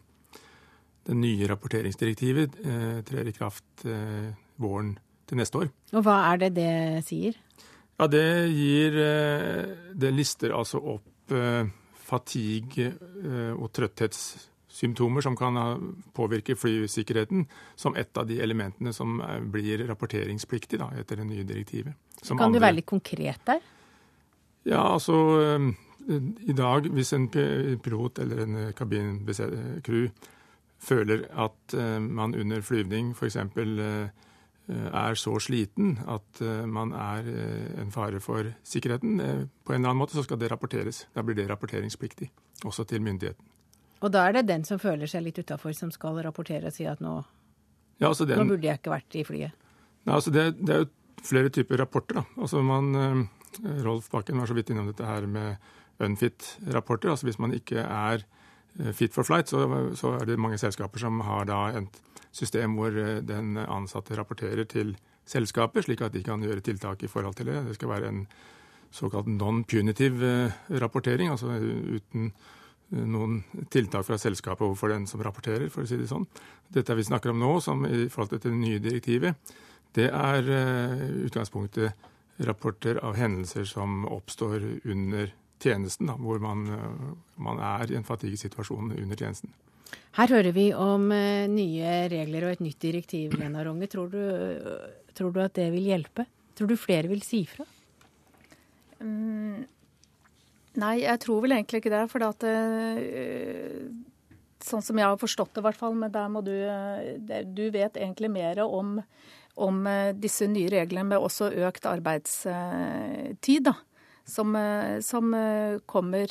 det nye rapporteringsdirektivet eh, trer i kraft eh, våren til neste år. Og hva er det det sier? Ja, Det gir Det lister altså opp fatigue og trøtthets symptomer som kan påvirke flysikkerheten, som et av de elementene som blir rapporteringspliktig da, etter det nye direktivet. Som kan du være litt konkret der? Ja, altså eh, I dag, hvis en pilot eller en kabincrew føler at eh, man under flyvning f.eks. Eh, er så sliten at man er en fare for sikkerheten på en eller annen måte, så skal det rapporteres. Da blir det rapporteringspliktig, også til myndigheten. Og da er det den som føler seg litt utafor, som skal rapportere og si at nå, ja, altså den, nå burde jeg ikke vært i flyet? Nei, altså det, det, er jo flere typer rapporter. da. Altså man, eh, Rolf Bakken var så vidt innom dette her med unfit-rapporter. Altså Hvis man ikke er eh, fit for flight, så, så, er det mange selskaper som har da et system hvor eh, den ansatte rapporterer til selskapet, slik at de kan gjøre tiltak i forhold til det. Det skal være en såkalt non-punitive rapportering, altså uten noen tiltak fra selskapet overfor den som rapporterer, for å si det sånn. Dette vi snakker om nå, som i forhold til det nye direktivet, det er uh, utgangspunktet rapporter av hendelser som oppstår under tjenesten, da, hvor man, uh, man, er i en fatigesituasjon under tjenesten. Her hører vi om uh, nye regler og et nytt direktiv, Lena Ronge. Tror du, tror du, at det vil hjelpe? Tror du flere vil si fra? Mm, Nei, jeg tror vel egentlig ikke det. For at, uh, sånn som jeg har forstått det, i hvert fall, men der må du uh, Du vet egentlig mer om, om uh, disse nye reglene med også økt arbeidstid, da. Som, som kommer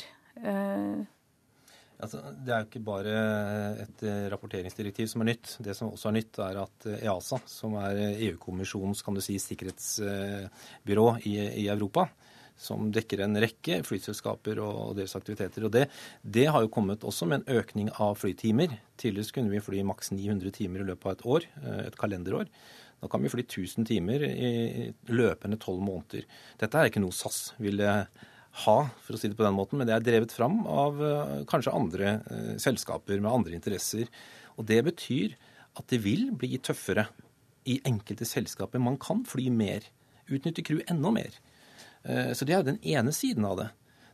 Altså, det er jo ikke bare et rapporteringsdirektiv som er nytt. Det som også er nytt, er at EASA, som er EU-kommisjonens kan du si, sikkerhetsbyrå i, i Europa, som dekker en rekke flyselskaper og deres aktiviteter. Og det, det, har jo kommet også med en økning av flytimer. Tidligere kunne vi fly maks 900 timer i løpet av et år, eh, et kalenderår. Nå kan vi fly 1000 timer i løpende tolv måneder. Dette er ikke noe SAS ville ha, for å si det på den måten, men det er drevet fram av eh, kanskje andre eh, selskaper med andre interesser. Og det betyr at det vil bli tøffere i enkelte selskaper. Man kan fly mer, utnytte crew enda mer. Eh, så det er jo den ene siden av det.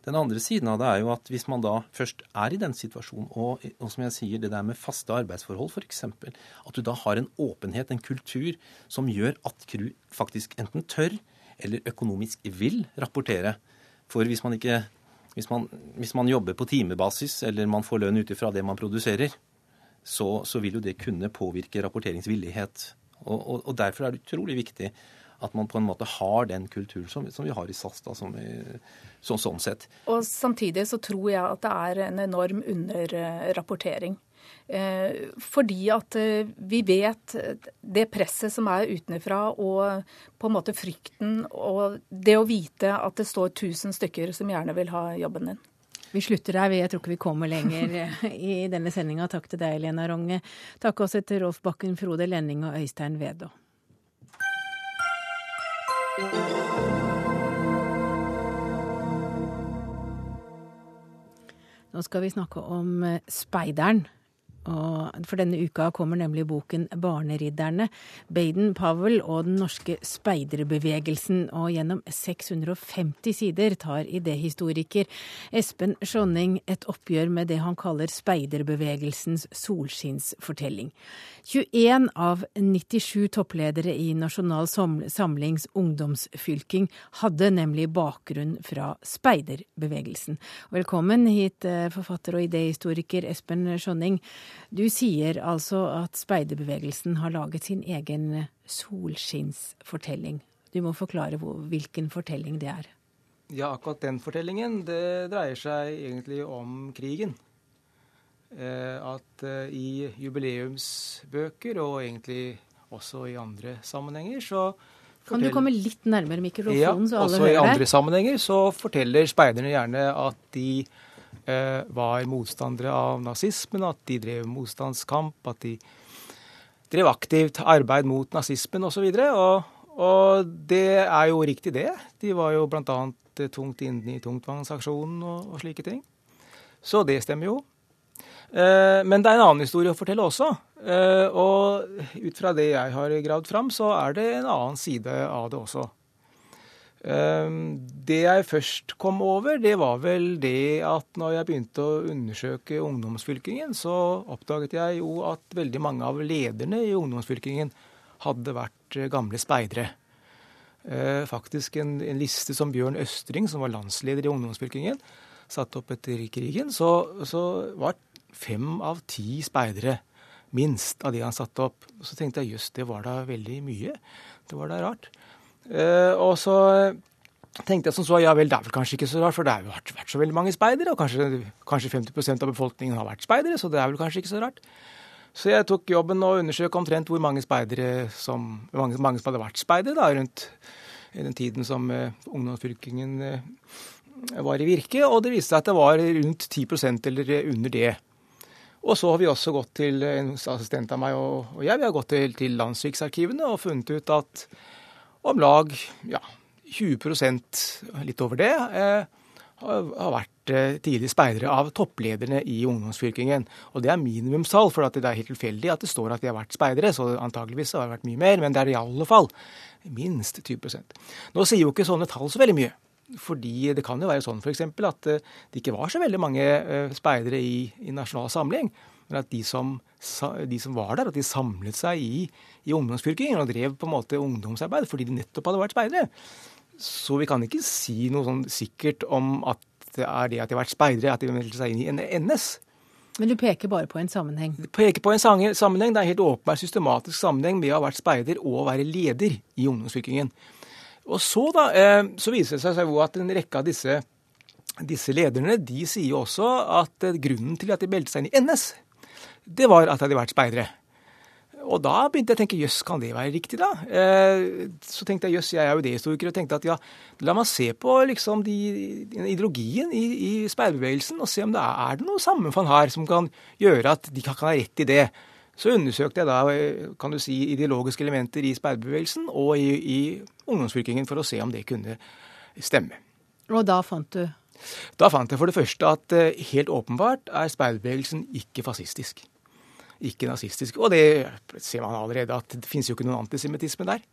Den andre siden av det er jo at hvis man da først er i den situasjonen, og, og som jeg sier, det der med faste arbeidsforhold f.eks., at du da har en åpenhet, en kultur, som gjør at crew faktisk enten tør eller økonomisk vil rapportere. For hvis man ikke hvis man, hvis man jobber på timebasis, eller man får lønn ut ifra det man produserer, så, så, vil jo det kunne påvirke rapporteringsvillighet. Og, og, og derfor er det utrolig viktig at man på en måte har den kulturen som, som vi har i SAS. da, som vi, så, sånn sett. Og Samtidig så tror jeg at det er en enorm underrapportering. Eh, fordi at eh, vi vet det presset som er utenfra, og på en måte frykten og det å vite at det står tusen stykker som gjerne vil ha jobben din. Vi slutter her. Jeg tror ikke vi kommer lenger i denne sendinga. Takk til deg, Lena Ronge. Takk også til Rolf Bakken, Frode Lenning og Øystein Vedå. Nå skal vi snakke om eh, speideren. Og for denne uka kommer nemlig boken 'Barneridderne'. Baden Powell og den norske speiderbevegelsen. Og gjennom 650 sider tar idéhistoriker Espen Skjonning et oppgjør med det han kaller speiderbevegelsens solskinnsfortelling. 21 av 97 toppledere i Nasjonal Samlings ungdomsfylking hadde nemlig bakgrunn fra speiderbevegelsen. Velkommen hit, eh, forfatter og idéhistoriker Espen Skjonning. Du sier altså at speiderbevegelsen har laget sin egen solskinnsfortelling. Du må forklare hvilken fortelling det er. Ja, akkurat den fortellingen det dreier seg egentlig om krigen. Eh, at eh, i jubileumsbøker, og egentlig også i andre sammenhenger, så Kan du komme litt nærmere mikrofonen, ja, så alle hører deg? Også i andre sammenhenger så forteller speiderne gjerne at de var motstandere av nazismen, at de drev motstandskamp, at de drev aktivt arbeid mot nazismen osv. Og, og, og det er jo riktig, det. De var jo bl.a. tungt inne i tungtvannsaksjonen og, og slike ting. Så det stemmer jo. Eh, men det er en annen historie å fortelle også. Eh, og ut fra det jeg har gravd fram, så er det en annen side av det også. Eh, det jeg først kom over, det var vel det at når jeg begynte å undersøke ungdomsfylkingen, så oppdaget jeg jo at veldig mange av lederne i ungdomsfylkingen hadde vært gamle speidere. Faktisk en, en liste som Bjørn Østring, som var landsleder i ungdomsfylkingen, satte opp etter krigen, så, så var fem av ti speidere, minst, av de han satte opp. Så tenkte jeg jøss, det var da veldig mye. Det var da rart. Eh, og så tenkte jeg som så, ja vel, det er vel kanskje ikke så rart, for det har jo vært, så veldig mange speidere, og kanskje, kanskje 50% av befolkningen har vært speidere, så det er vel kanskje ikke så rart. Så jeg tok jobben og undersøkte omtrent hvor mange speidere som, mange, mange som hadde vært speidere da, rundt den tiden som uh, ungdomsfylkingen uh, var i virke, og det viste seg at det var rundt 10% eller under det. Og så har vi også gått til en assistent av meg og, og jeg, vi har gått til, til landsriksarkivene og funnet ut at om lag ja, 20% litt over det, eh, har, vært eh, tidligere speidere av topplederne i ungdomsfylkingen. Og det er minimumstall, for det er helt tilfeldig at det står at de har vært speidere, så antageligvis har det vært mye mer, men det er i alle fall minst 20% Nå sier jo ikke sånne tall så veldig mye. Fordi det kan jo være sånn f.eks. at eh, det ikke var så veldig mange speidere i, i, Nasjonal Samling. At de som, de som, var der, at de samlet seg i, i ungdomsfylkingen og drev på en måte ungdomsarbeid fordi de nettopp hadde vært speidere. Så vi kan ikke si noe sånn sikkert om at det er det at de har vært speidere, at de meldte seg inn i NS. Men du peker bare på en sammenheng? Du peker på en sammenheng. Det er helt åpenbar systematisk sammenheng med å ha vært speider og å være leder i ungdomsfylkingen. Og så, da, eh, så viser det seg at en rekke av disse, disse lederne de sier også at eh, grunnen til at de meldte seg inn i NS, det var at de hadde vært speidere. Og da begynte jeg å tenke jøss, kan det være riktig, da? Eh, så tenkte jeg jøss, jeg er jo idéhistoriker, og tenkte at ja, la meg se på liksom de, ideologien i, i speiderbevegelsen og se om det er, er det noe sammenfall her som kan gjøre at de kan ha rett i det. Så undersøkte jeg da kan du si, ideologiske elementer i speiderbevegelsen og i, i ungdomsfylkingen for å se om det kunne stemme. Og da fant du? Da fant jeg for det første at eh, helt åpenbart er speiderbevegelsen ikke fascistisk. Ikke nazistisk. Og det ser man allerede at det finnes jo ikke noen antisemittisme der.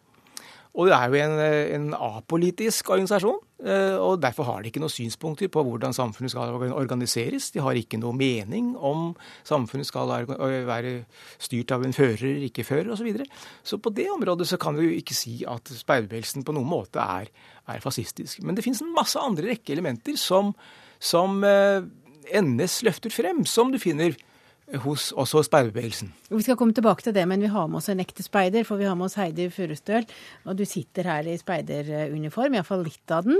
Og det er jo en, en, apolitisk organisasjon, eh, og derfor har de ikke noen synspunkter på hvordan samfunnet skal organiseres. De har ikke noe mening om samfunnet skal være styrt av en fører, ikke fører osv. Så, videre. så på det området så kan vi jo ikke si at speiderbevegelsen på noen måte er, er, fascistisk. Men det finnes en masse andre rekke elementer som, som eh, NS løfter frem, som du finner hos, også hos speiderbevegelsen. Vi skal komme tilbake til det, men vi har med oss en ekte speider, for vi har med oss Heidi Furustøl. Og du sitter her i speideruniform, iallfall litt av den.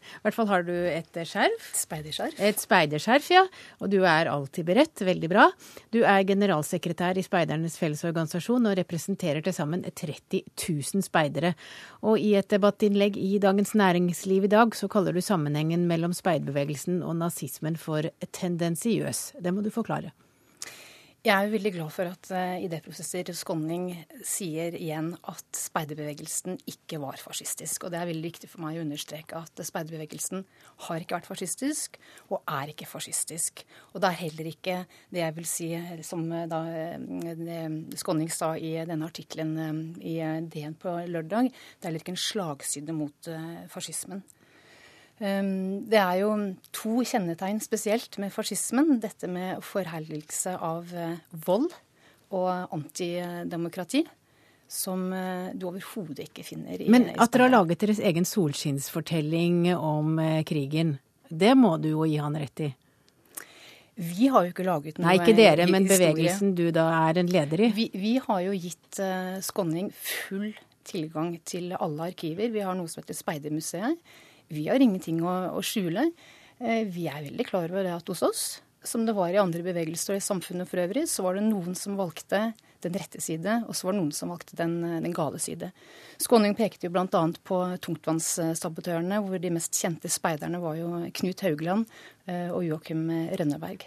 I hvert fall har du et skjerf. Speiderskjerf. Et speiderskjerf, ja. Og du er alltid beredt. Veldig bra. Du er generalsekretær i Speidernes Fellesorganisasjon og representerer til sammen 30 000 speidere. Og i et debattinnlegg i Dagens Næringsliv i dag så kaller du sammenhengen mellom speiderbevegelsen og nazismen for tendensiøs. Det må du forklare. Jeg er veldig glad for at uh, idéprofessor Skånning sier igjen at speiderbevegelsen ikke var fascistisk. Og det er veldig viktig for meg å understreke at speiderbevegelsen har ikke vært fascistisk, og er ikke fascistisk. Og det er heller ikke det jeg vil si, som uh, da uh, Skånning sa i denne artikkelen i DN på lørdag, det er heller ikke en slagside mot fascismen. Ehm, det er jo to kjennetegn spesielt med fascismen. Dette med forherligelse av eh, vold og antidemokrati. Som eh, du overhodet ikke finner i Men at dere har laget deres egen solskinnsfortelling om eh, krigen, det må du jo gi han rett i? Vi har jo ikke laget noe Nei, ikke dere, men bevegelsen du da er en leder i? Vi, vi har jo gitt Skånning full tilgang til alle arkiver. Vi har noe som heter Speidermuseet. Vi har ingenting å, å skjule. Eh, vi er veldig klar over det at hos oss, som det var i andre bevegelser og i samfunnet for øvrig, så var det noen som valgte den rette side, og så var det noen som valgte den, den gale side. Skåning pekte jo bl.a. på tungtvannssabotørene, hvor de mest kjente speiderne var jo Knut Haugland eh, og Joakim Rønneberg.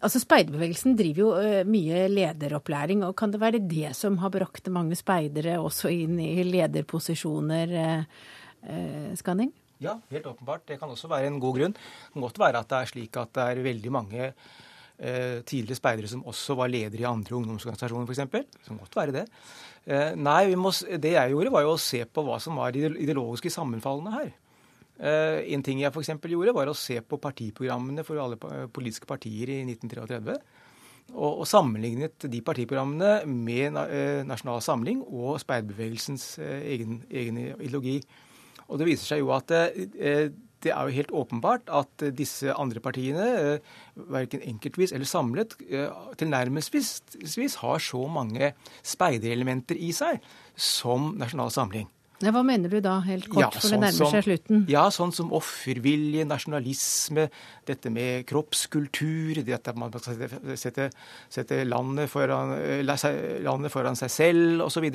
Altså Speiderbevegelsen driver jo uh, mye lederopplæring. og Kan det være det som har brakt mange speidere også inn i lederposisjoner, uh, Skanning? Ja, helt åpenbart. Det kan også være en god grunn. Det kan godt være at det er slik at det er veldig mange eh, tidligere speidere som også var ledere i andre ungdomsorganisasjoner, f.eks. Det kan godt være det. Eh, nei, må, det jeg gjorde, var jo å se på hva som var de ideologiske sammenfallene her. Eh, en ting jeg f.eks. gjorde, var å se på partiprogrammene for alle politiske partier i 1933. Og, og sammenlignet de partiprogrammene med eh, Nasjonal Samling og speiderbevegelsens eh, egen, egen ideologi. Og det viser seg jo at eh, det er jo helt åpenbart at disse andre partiene, eh, verken enkeltvis eller samlet, eh, tilnærmelsesvis har så mange speiderelementer i seg som Nasjonal Samling. Ja, hva mener du da, helt kort, ja, for det sånn nærmer seg slutten? Ja, sånn som offervilje, nasjonalisme, dette med kroppskultur, det at man skal sette, sette landet, foran, landet, foran, seg selv osv.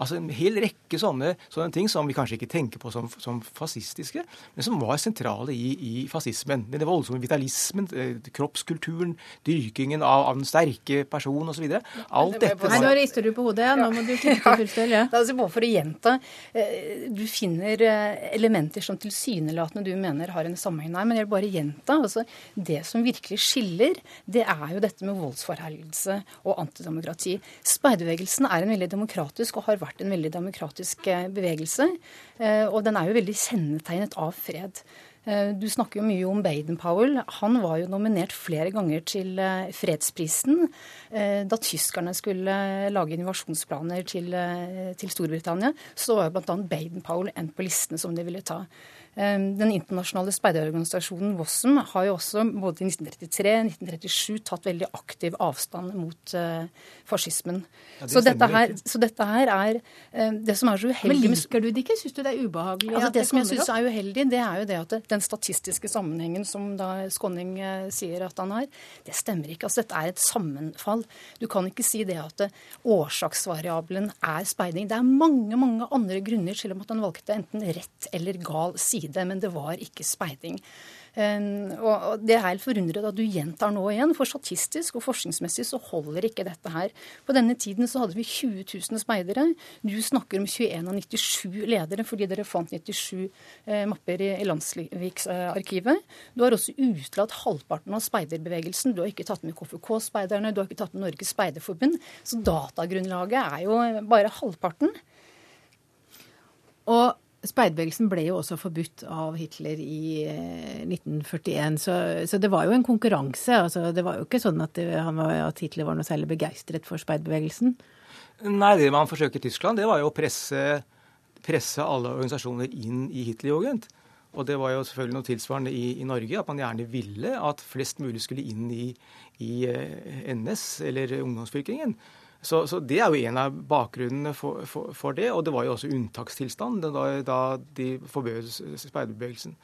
Altså en hel rekke sånne, sånne, ting som vi kanskje ikke tenker på som, som fascistiske, men som var sentrale i, i fascismen. Den voldsomme vitalismen, eh, kroppskulturen, dyrkingen av, av den sterke person osv. Alt dette. Nei, nå rister du på hodet, Ja. nå må du titte full stell. Ja. Det er altså bare for å gjenta du finner eh, elementer som tilsynelatende du mener har en sammenheng her. Men jeg vil bare gjenta. altså Det som virkelig skiller, det er jo dette med voldsforherligelse og antidemokrati. Speiderbevegelsen er en veldig demokratisk og har vært en veldig demokratisk eh, bevegelse. Og den er jo veldig kjennetegnet av fred. Eh, du snakker jo mye om Baden-Powell. Han var jo nominert flere ganger til eh, fredsprisen eh, da tyskerne skulle lage invasjonsplaner til, til Storbritannia. Så var jo bl.a. Baden-Powell en på listene som de ville ta. Ehm, den internasjonale speiderorganisasjonen WOSM har jo også både i 1933 og 1937 tatt veldig aktiv avstand mot uh, fascismen. Ja, det så, dette her, så, dette her, er uh, det som er så uheldig Men liker du det ikke? Syns du det er ubehagelig? Altså, det, det som jeg syns er uheldig, det er jo det at den statistiske sammenhengen som da Skåning uh, sier at han har, det stemmer ikke. Altså, dette er et sammenfall. Du kan ikke si det at årsaksvariabelen er speiding. Det er mange, mange andre grunner til at han valgte enten rett eller gal side side, men det var ikke speiding. Og Det er helt forundret at du gjentar nå igjen, for statistisk og forskningsmessig så holder ikke dette her. På denne tiden så hadde vi 20 000 speidere. Du snakker om 21 av 97 ledere fordi dere fant 97 eh, mapper i Landsviksarkivet. Du har også utelatt halvparten av speiderbevegelsen. Du har ikke tatt med KFK-speiderne, du har ikke tatt med Norges speiderforbund. Så datagrunnlaget er jo bare halvparten. Og Speiderbevegelsen ble jo også forbudt av Hitler i 1941, eh, så, så det var jo en konkurranse. Altså, det var jo ikke sånn at, det, var, at Hitler var noe særlig begeistret for speiderbevegelsen. Nei, det man forsøker i Tyskland, det var jo å presse, presse alle organisasjoner inn i Hitlerjugend. Og det var jo selvfølgelig noe tilsvarende i, i, Norge, at man gjerne ville at flest mulig skulle inn i, i eh, NS, eller ungdomsfylkingen. Så, så, det er jo en av bakgrunnene for, for, for, det. Og det var jo også unntakstilstand da, da de forbød speiderbevegelsen.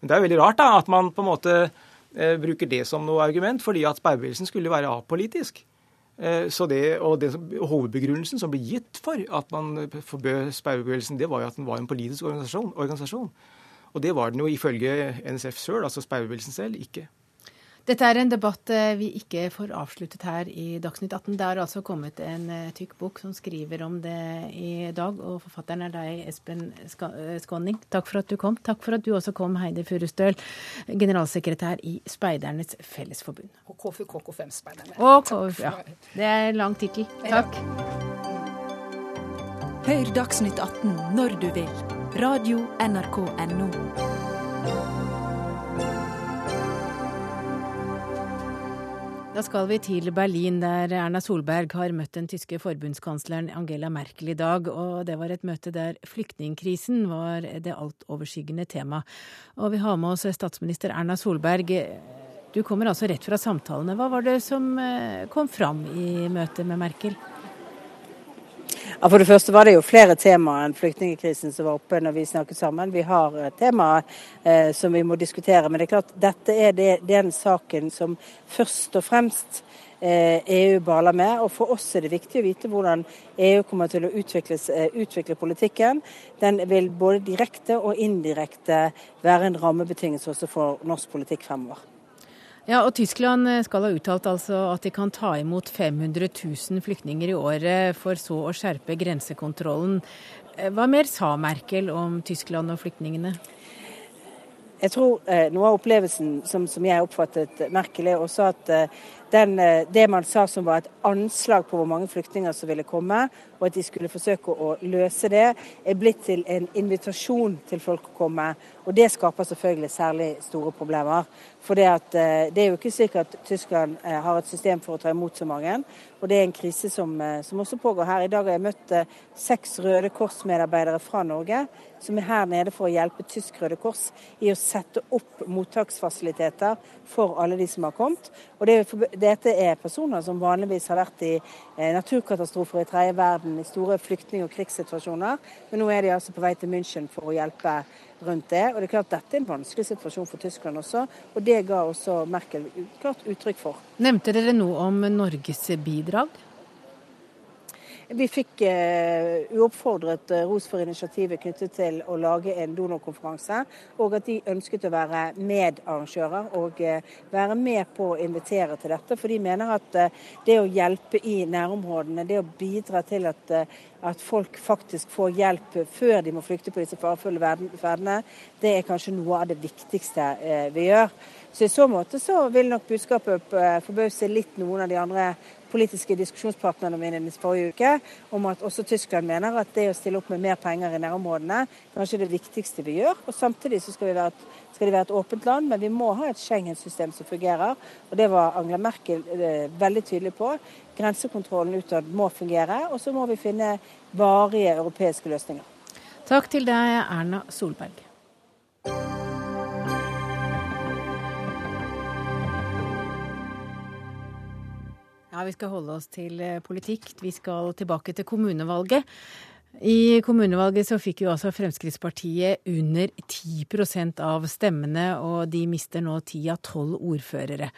Men det er jo veldig rart da, at man på en måte eh, bruker det som noe argument, fordi at speiderbevegelsen skulle være apolitisk. Eh, så det, og det, Hovedbegrunnelsen som ble gitt for at man forbød speiderbevegelsen, det var jo at den var en politisk organisasjon. organisasjon. Og det var den jo ifølge NSF sjøl, altså speiderbevegelsen selv, ikke. Dette er en debatt eh, vi ikke får avsluttet her i Dagsnytt 18. Det har altså kommet en eh, tykk bok som skriver om det i dag, og forfatteren er deg, Espen eh, Skåning. Takk for at du kom. Takk for at du også kom, Heidi Furustøl, generalsekretær i Speidernes Fellesforbund. Og KFUK5-speiderne. Og ja. Det er lang tittel. Takk. Hør Dagsnytt 18 når du vil. Radio NRK Radio.nrk.no. Da skal vi til Berlin, der Erna Solberg har møtt den tyske forbundskansleren Angela Merkel i dag. Og det var et møte der flyktningkrisen var det altoverskyggende tema. Og vi har med oss statsminister Erna Solberg. Du kommer altså rett fra samtalene. Hva var det som eh, kom fram i møtet med Merkel? Ja, For det første var det jo flere temaer enn flyktningkrisen som var oppe når vi snakket sammen. Vi har temaer eh, som vi må diskutere. Men det er klart, dette er det, den saken som først og fremst eh, EU baler med. Og for oss er det viktig å vite hvordan EU kommer til å eh, utvikle politikken. Den vil både direkte og indirekte være en rammebetingelse også for norsk politikk fremover. Ja, og Tyskland eh, skal ha uttalt altså at de kan ta imot 500 000 flyktninger i året, for så å skjerpe grensekontrollen. Eh, hva mer sa Merkel om Tyskland og flyktningene? Jeg tror eh, Noe av opplevelsen som, som jeg oppfattet Merkel, er også at eh, den, eh, det man sa som var et anslag på hvor mange flyktninger som ville komme, og at de skulle forsøke å løse det, er blitt til en invitasjon til folk å komme. Og det skaper selvfølgelig særlig store problemer. For det, at, eh, det er jo ikke slik at Tyskland eh, har et system for å ta imot så mange. Og det er en krise som, som også pågår her. I dag har jeg møtt seks Røde Kors-medarbeidere fra Norge som er her nede for å hjelpe Tysk Røde Kors i å sette opp mottaksfasiliteter for alle de som har kommet. Og det, dette er personer som vanligvis har vært i eh, naturkatastrofer i tredje verden, i store flyktning- og krigssituasjoner. Men nå er de altså på vei til München for å hjelpe rundt det. Og det er klart Dette er en vanskelig situasjon for Tyskland også, og det ga også Merkel klart uttrykk for. Nevnte dere noe om Norges bidrag? Vi fikk uh, uoppfordret uh, ros for initiativet knyttet til å lage en donorkonferanse, og at de ønsket å være medarrangører og uh, være med på å invitere til dette. For de mener at det å hjelpe i nærområdene, det å bidra til at, at folk faktisk får hjelp før de må flykte på disse farefulle ferdene, det er kanskje noe av det viktigste vi gjør. Så I så måte så vil nok budskapet forbause litt noen av de andre politiske diskusjonspartnerne mine i forrige uke, om at også Tyskland mener at det å stille opp med mer penger i nærområdene kanskje det viktigste vi gjør. Og Samtidig så skal, være et, skal det være et åpent land, men vi må ha et Schengen-system som fungerer. Og Det var Angela Merkel eh, veldig tydelig på. Grensekontrollen utad må fungere, og så må vi finne varige europeiske løsninger. Takk til deg, Erna Solberg. Ja, Vi skal holde oss til eh, politikk. Vi skal tilbake til kommunevalget. I kommunevalget så fikk jo altså Fremskrittspartiet under 10% av stemmene, og de mister nå ti av tolv ordførere.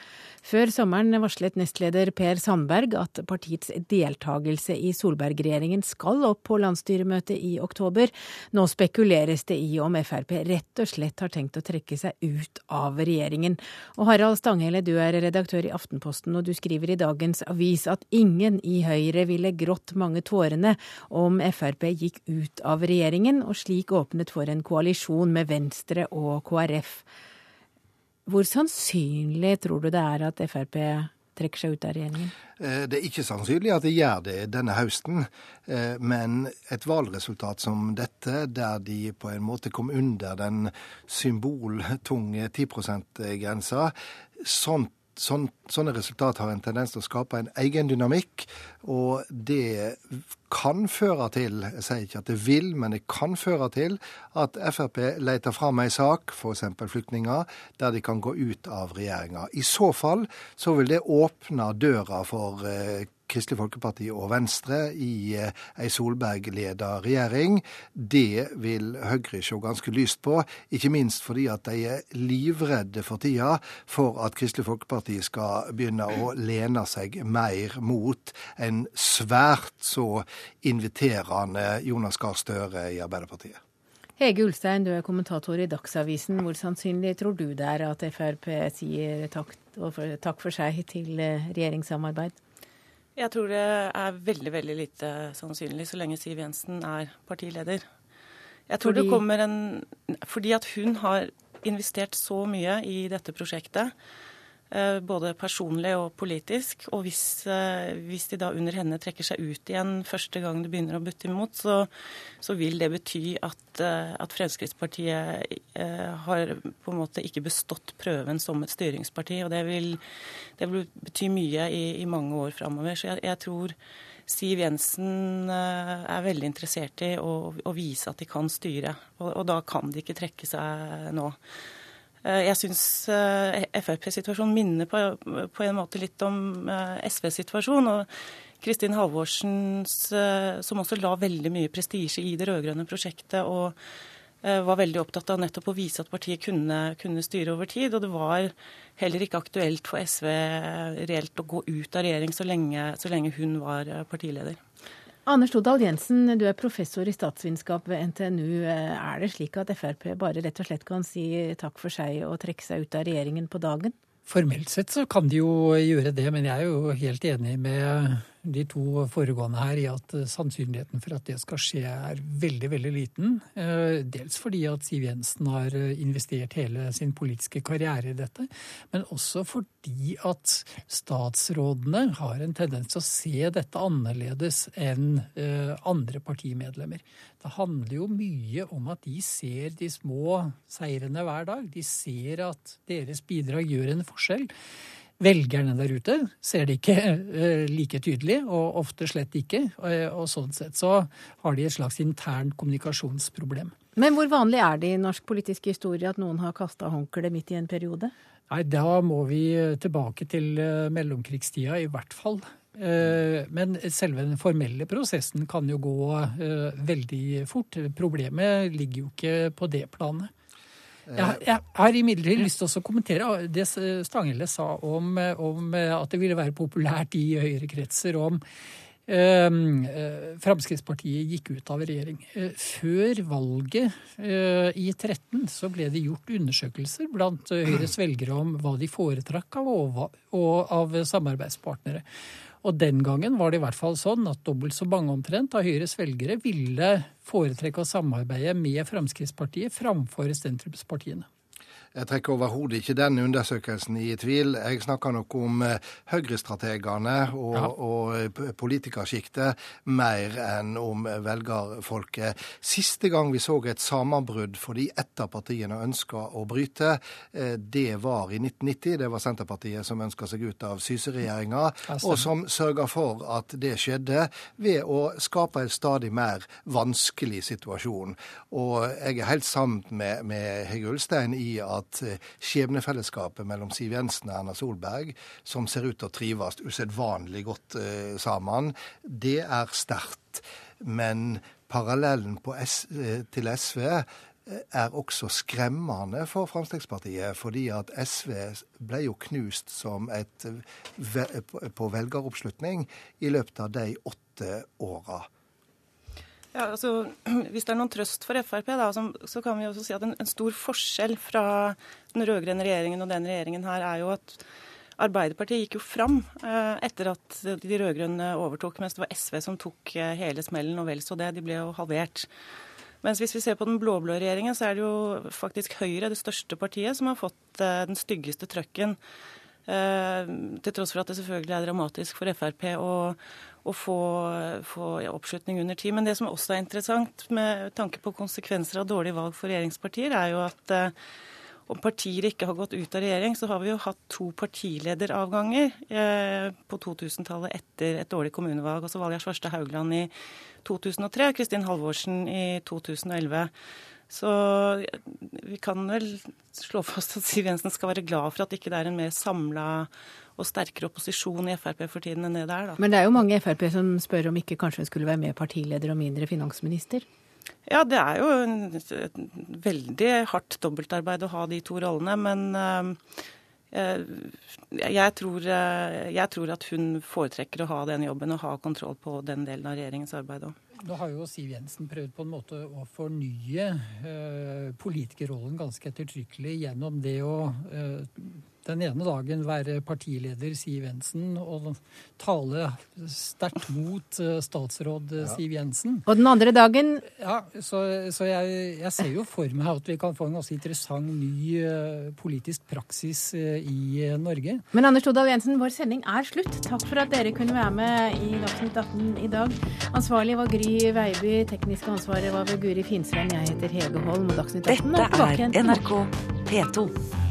Før sommeren varslet nestleder Per Sandberg at partiets deltakelse i Solberg-regjeringen skal opp på landsstyremøtet i oktober. Nå spekuleres det i om Frp rett og slett har tenkt å trekke seg ut av regjeringen. Og Harald Stanghelle, du er redaktør i Aftenposten, og du skriver i dagens avis at ingen i Høyre ville grått mange tårene om Frp gikk ut av regjeringen, og slik åpnet for en koalisjon med Venstre og KrF. Hvor sannsynlig tror du det er at Frp trekker seg ut av regjeringen? Eh, det er ikke sannsynlig at de gjør det denne høsten. Eh, men et valgresultat som dette, der de på en måte kom under den symboltunge 10 %-grensa, sånt sånn, sånne resultat har en tendens til å skape en egen dynamikk. Og det kan føre til, jeg sier ikke at det vil, men det kan føre til at Frp leter fram ei sak, f.eks. flyktninger, der de kan gå ut av regjeringa. I så fall så vil det åpne døra for eh, Kristelig Folkeparti og Venstre i eh, ei Solberg-leda regjering. Det vil Høyre se ganske lyst på, ikke minst fordi at de er livredde for tida for at Kristelig Folkeparti skal begynne å lene seg mer mot en svært så inviterende Jonas Gahr Støre i Arbeiderpartiet. Hege Ulstein, du er kommentator i Dagsavisen. Hvor sannsynlig tror du det er at Frp sier takk for seg til regjeringssamarbeid? Jeg tror det er veldig veldig lite sannsynlig så lenge Siv Jensen er partileder. Jeg tror fordi... det kommer en Fordi at hun har investert så mye i dette prosjektet. Eh, både personlig og politisk. Og hvis, eh, hvis, de da under henne trekker seg ut igjen første gang det begynner å butte imot, så, så vil det bety at, eh, at, Fremskrittspartiet har på en måte ikke bestått prøven som et styringsparti. Og det vil, det vil bety mye i, i mange år framover. Så jeg, jeg, tror Siv Jensen er veldig interessert i å, å vise at de kan styre. Og, og da kan de ikke trekke seg nå. Eh, jeg syns eh, Frp-situasjonen minner på, på, en måte litt om SVs SV-situasjonen. og Kristin Halvorsen, som også la veldig mye prestisje i det rød-grønne prosjektet. og var veldig opptatt av nettopp å vise at partiet kunne, kunne, styre over tid. Og det var heller ikke aktuelt for SV reelt å gå ut av regjering så lenge, så lenge hun var partileder. Anders Todal Jensen, du er professor i statsvitenskap ved NTNU. Er det slik at Frp bare rett og slett kan si takk for seg og trekke seg ut av regjeringen på dagen? Formelt sett så kan de jo gjøre det, men jeg er jo helt enig med de to foregående her i at eh, sannsynligheten for at det skal skje er veldig, veldig liten. Eh, dels fordi at Siv Jensen har eh, investert hele sin politiske karriere i dette, men også fordi at statsrådene har en tendens til å se dette annerledes enn andre partimedlemmer. Det handler jo mye om at de ser de små seirene hver dag. De ser at deres bidrag gjør en forskjell. Velgerne der ute ser det ikke uh, like tydelig, og ofte slett ikke. Uh, og sånn sett så har de et slags internt kommunikasjonsproblem. Men hvor vanlig er det i norsk politisk historie at noen har kasta håndkleet midt i en periode? Nei, Da må vi tilbake til mellomkrigstida, i hvert fall. Men selve den formelle prosessen kan jo gå veldig fort. Problemet ligger jo ikke på det planet. Jeg, jeg har imidlertid lyst til å kommentere det Stanghelle sa om, om, at det ville være populært i Høyre-kretser om eh, Fremskrittspartiet gikk ut av regjering. Før valget eh, i 13 så ble det gjort undersøkelser blant Høyres velgere om hva de foretrakk av, og av samarbeidspartnere. Og den gangen var det i hvert fall sånn at dobbelt så mange omtrent av Høyres velgere ville foretrekke å samarbeide med Fremskrittspartiet framfor sentrumspartiene. Jeg trekker overhodet ikke den undersøkelsen i tvil. Jeg snakker nok om Høyre-strategene og, ja. og eh, politikersjiktet mer enn om velgerfolket. Siste gang vi så et sammenbrudd fordi ett av partiene ønska å bryte, eh, det var i 1990. Det var Senterpartiet som ønska seg ut av Syse-regjeringa, og som sørga for at det skjedde ved å skape en stadig mer vanskelig situasjon. Og jeg er helt sammen med, med Hege Ulstein i at at eh, skjebnefellesskapet mellom Siv Jensen og Erna Solberg, som ser ut til å trives usedvanlig godt eh, sammen, det er sterkt. Men parallellen S, eh, til SV er også skremmende for Fremskrittspartiet, fordi at SV ble jo knust som et, på velgeroppslutning i løpet av de åtte åra. Ja, altså, Hvis det er noen trøst for Frp, da, så, så kan vi også si at en, en stor forskjell fra den rød-grønne regjeringen og den regjeringen her, er jo at Arbeiderpartiet gikk jo fram eh, etter at de rød-grønne overtok, mens det var SV som tok eh, hele smellen, og vel så det. De ble jo halvert. Mens hvis vi ser på den blå-blå regjeringen, så er det jo faktisk Høyre, det største partiet, som har fått eh, den styggeste trøkken. Eh, til tross for at det selvfølgelig er dramatisk for Frp å, å få, få oppslutning under tid. Men det som også er interessant med tanke på konsekvenser av dårlige valg for regjeringspartier, er jo at eh, om partier ikke har gått ut av regjering, så har vi jo hatt to partilederavganger eh, på 2000-tallet etter et dårlig kommunevalg. Altså Valgerd Svarstad Haugland i 2003 og Kristin Halvorsen i 2011. Så vi kan vel slå fast at Siv Jensen skal være glad for at ikke det er en mer samla og sterkere opposisjon i Frp for tiden enn det det er. da. Men det er jo mange i Frp som spør om ikke kanskje hun skulle være mer partileder og mindre finansminister? Ja, det er jo et veldig hardt dobbeltarbeid å ha de to rollene. Men uh, jeg, tror, uh, jeg tror at hun foretrekker å ha den jobben og ha kontroll på den delen av regjeringens arbeid òg. Nå har jo Siv Jensen prøvd på en måte å fornye politikerrollen ganske ettertrykkelig gjennom det å den ene dagen være partileder Siv Jensen og tale sterkt mot eh, statsråd ja. Siv Jensen. Og den andre dagen Ja, så, så jeg, jeg, ser jo for meg at vi kan få en ganske interessant ny uh, politisk praksis i Norge. Men Anders Todal Jensen, vår sending er slutt. Takk for at dere kunne være med i Dagsnytt 18 i dag. Ansvarlig var Gry Veiby, tekniske ansvaret var ved Guri Finsveen. Jeg heter Hege Holm, og Dagsnytt 18 Dette er NRK P2.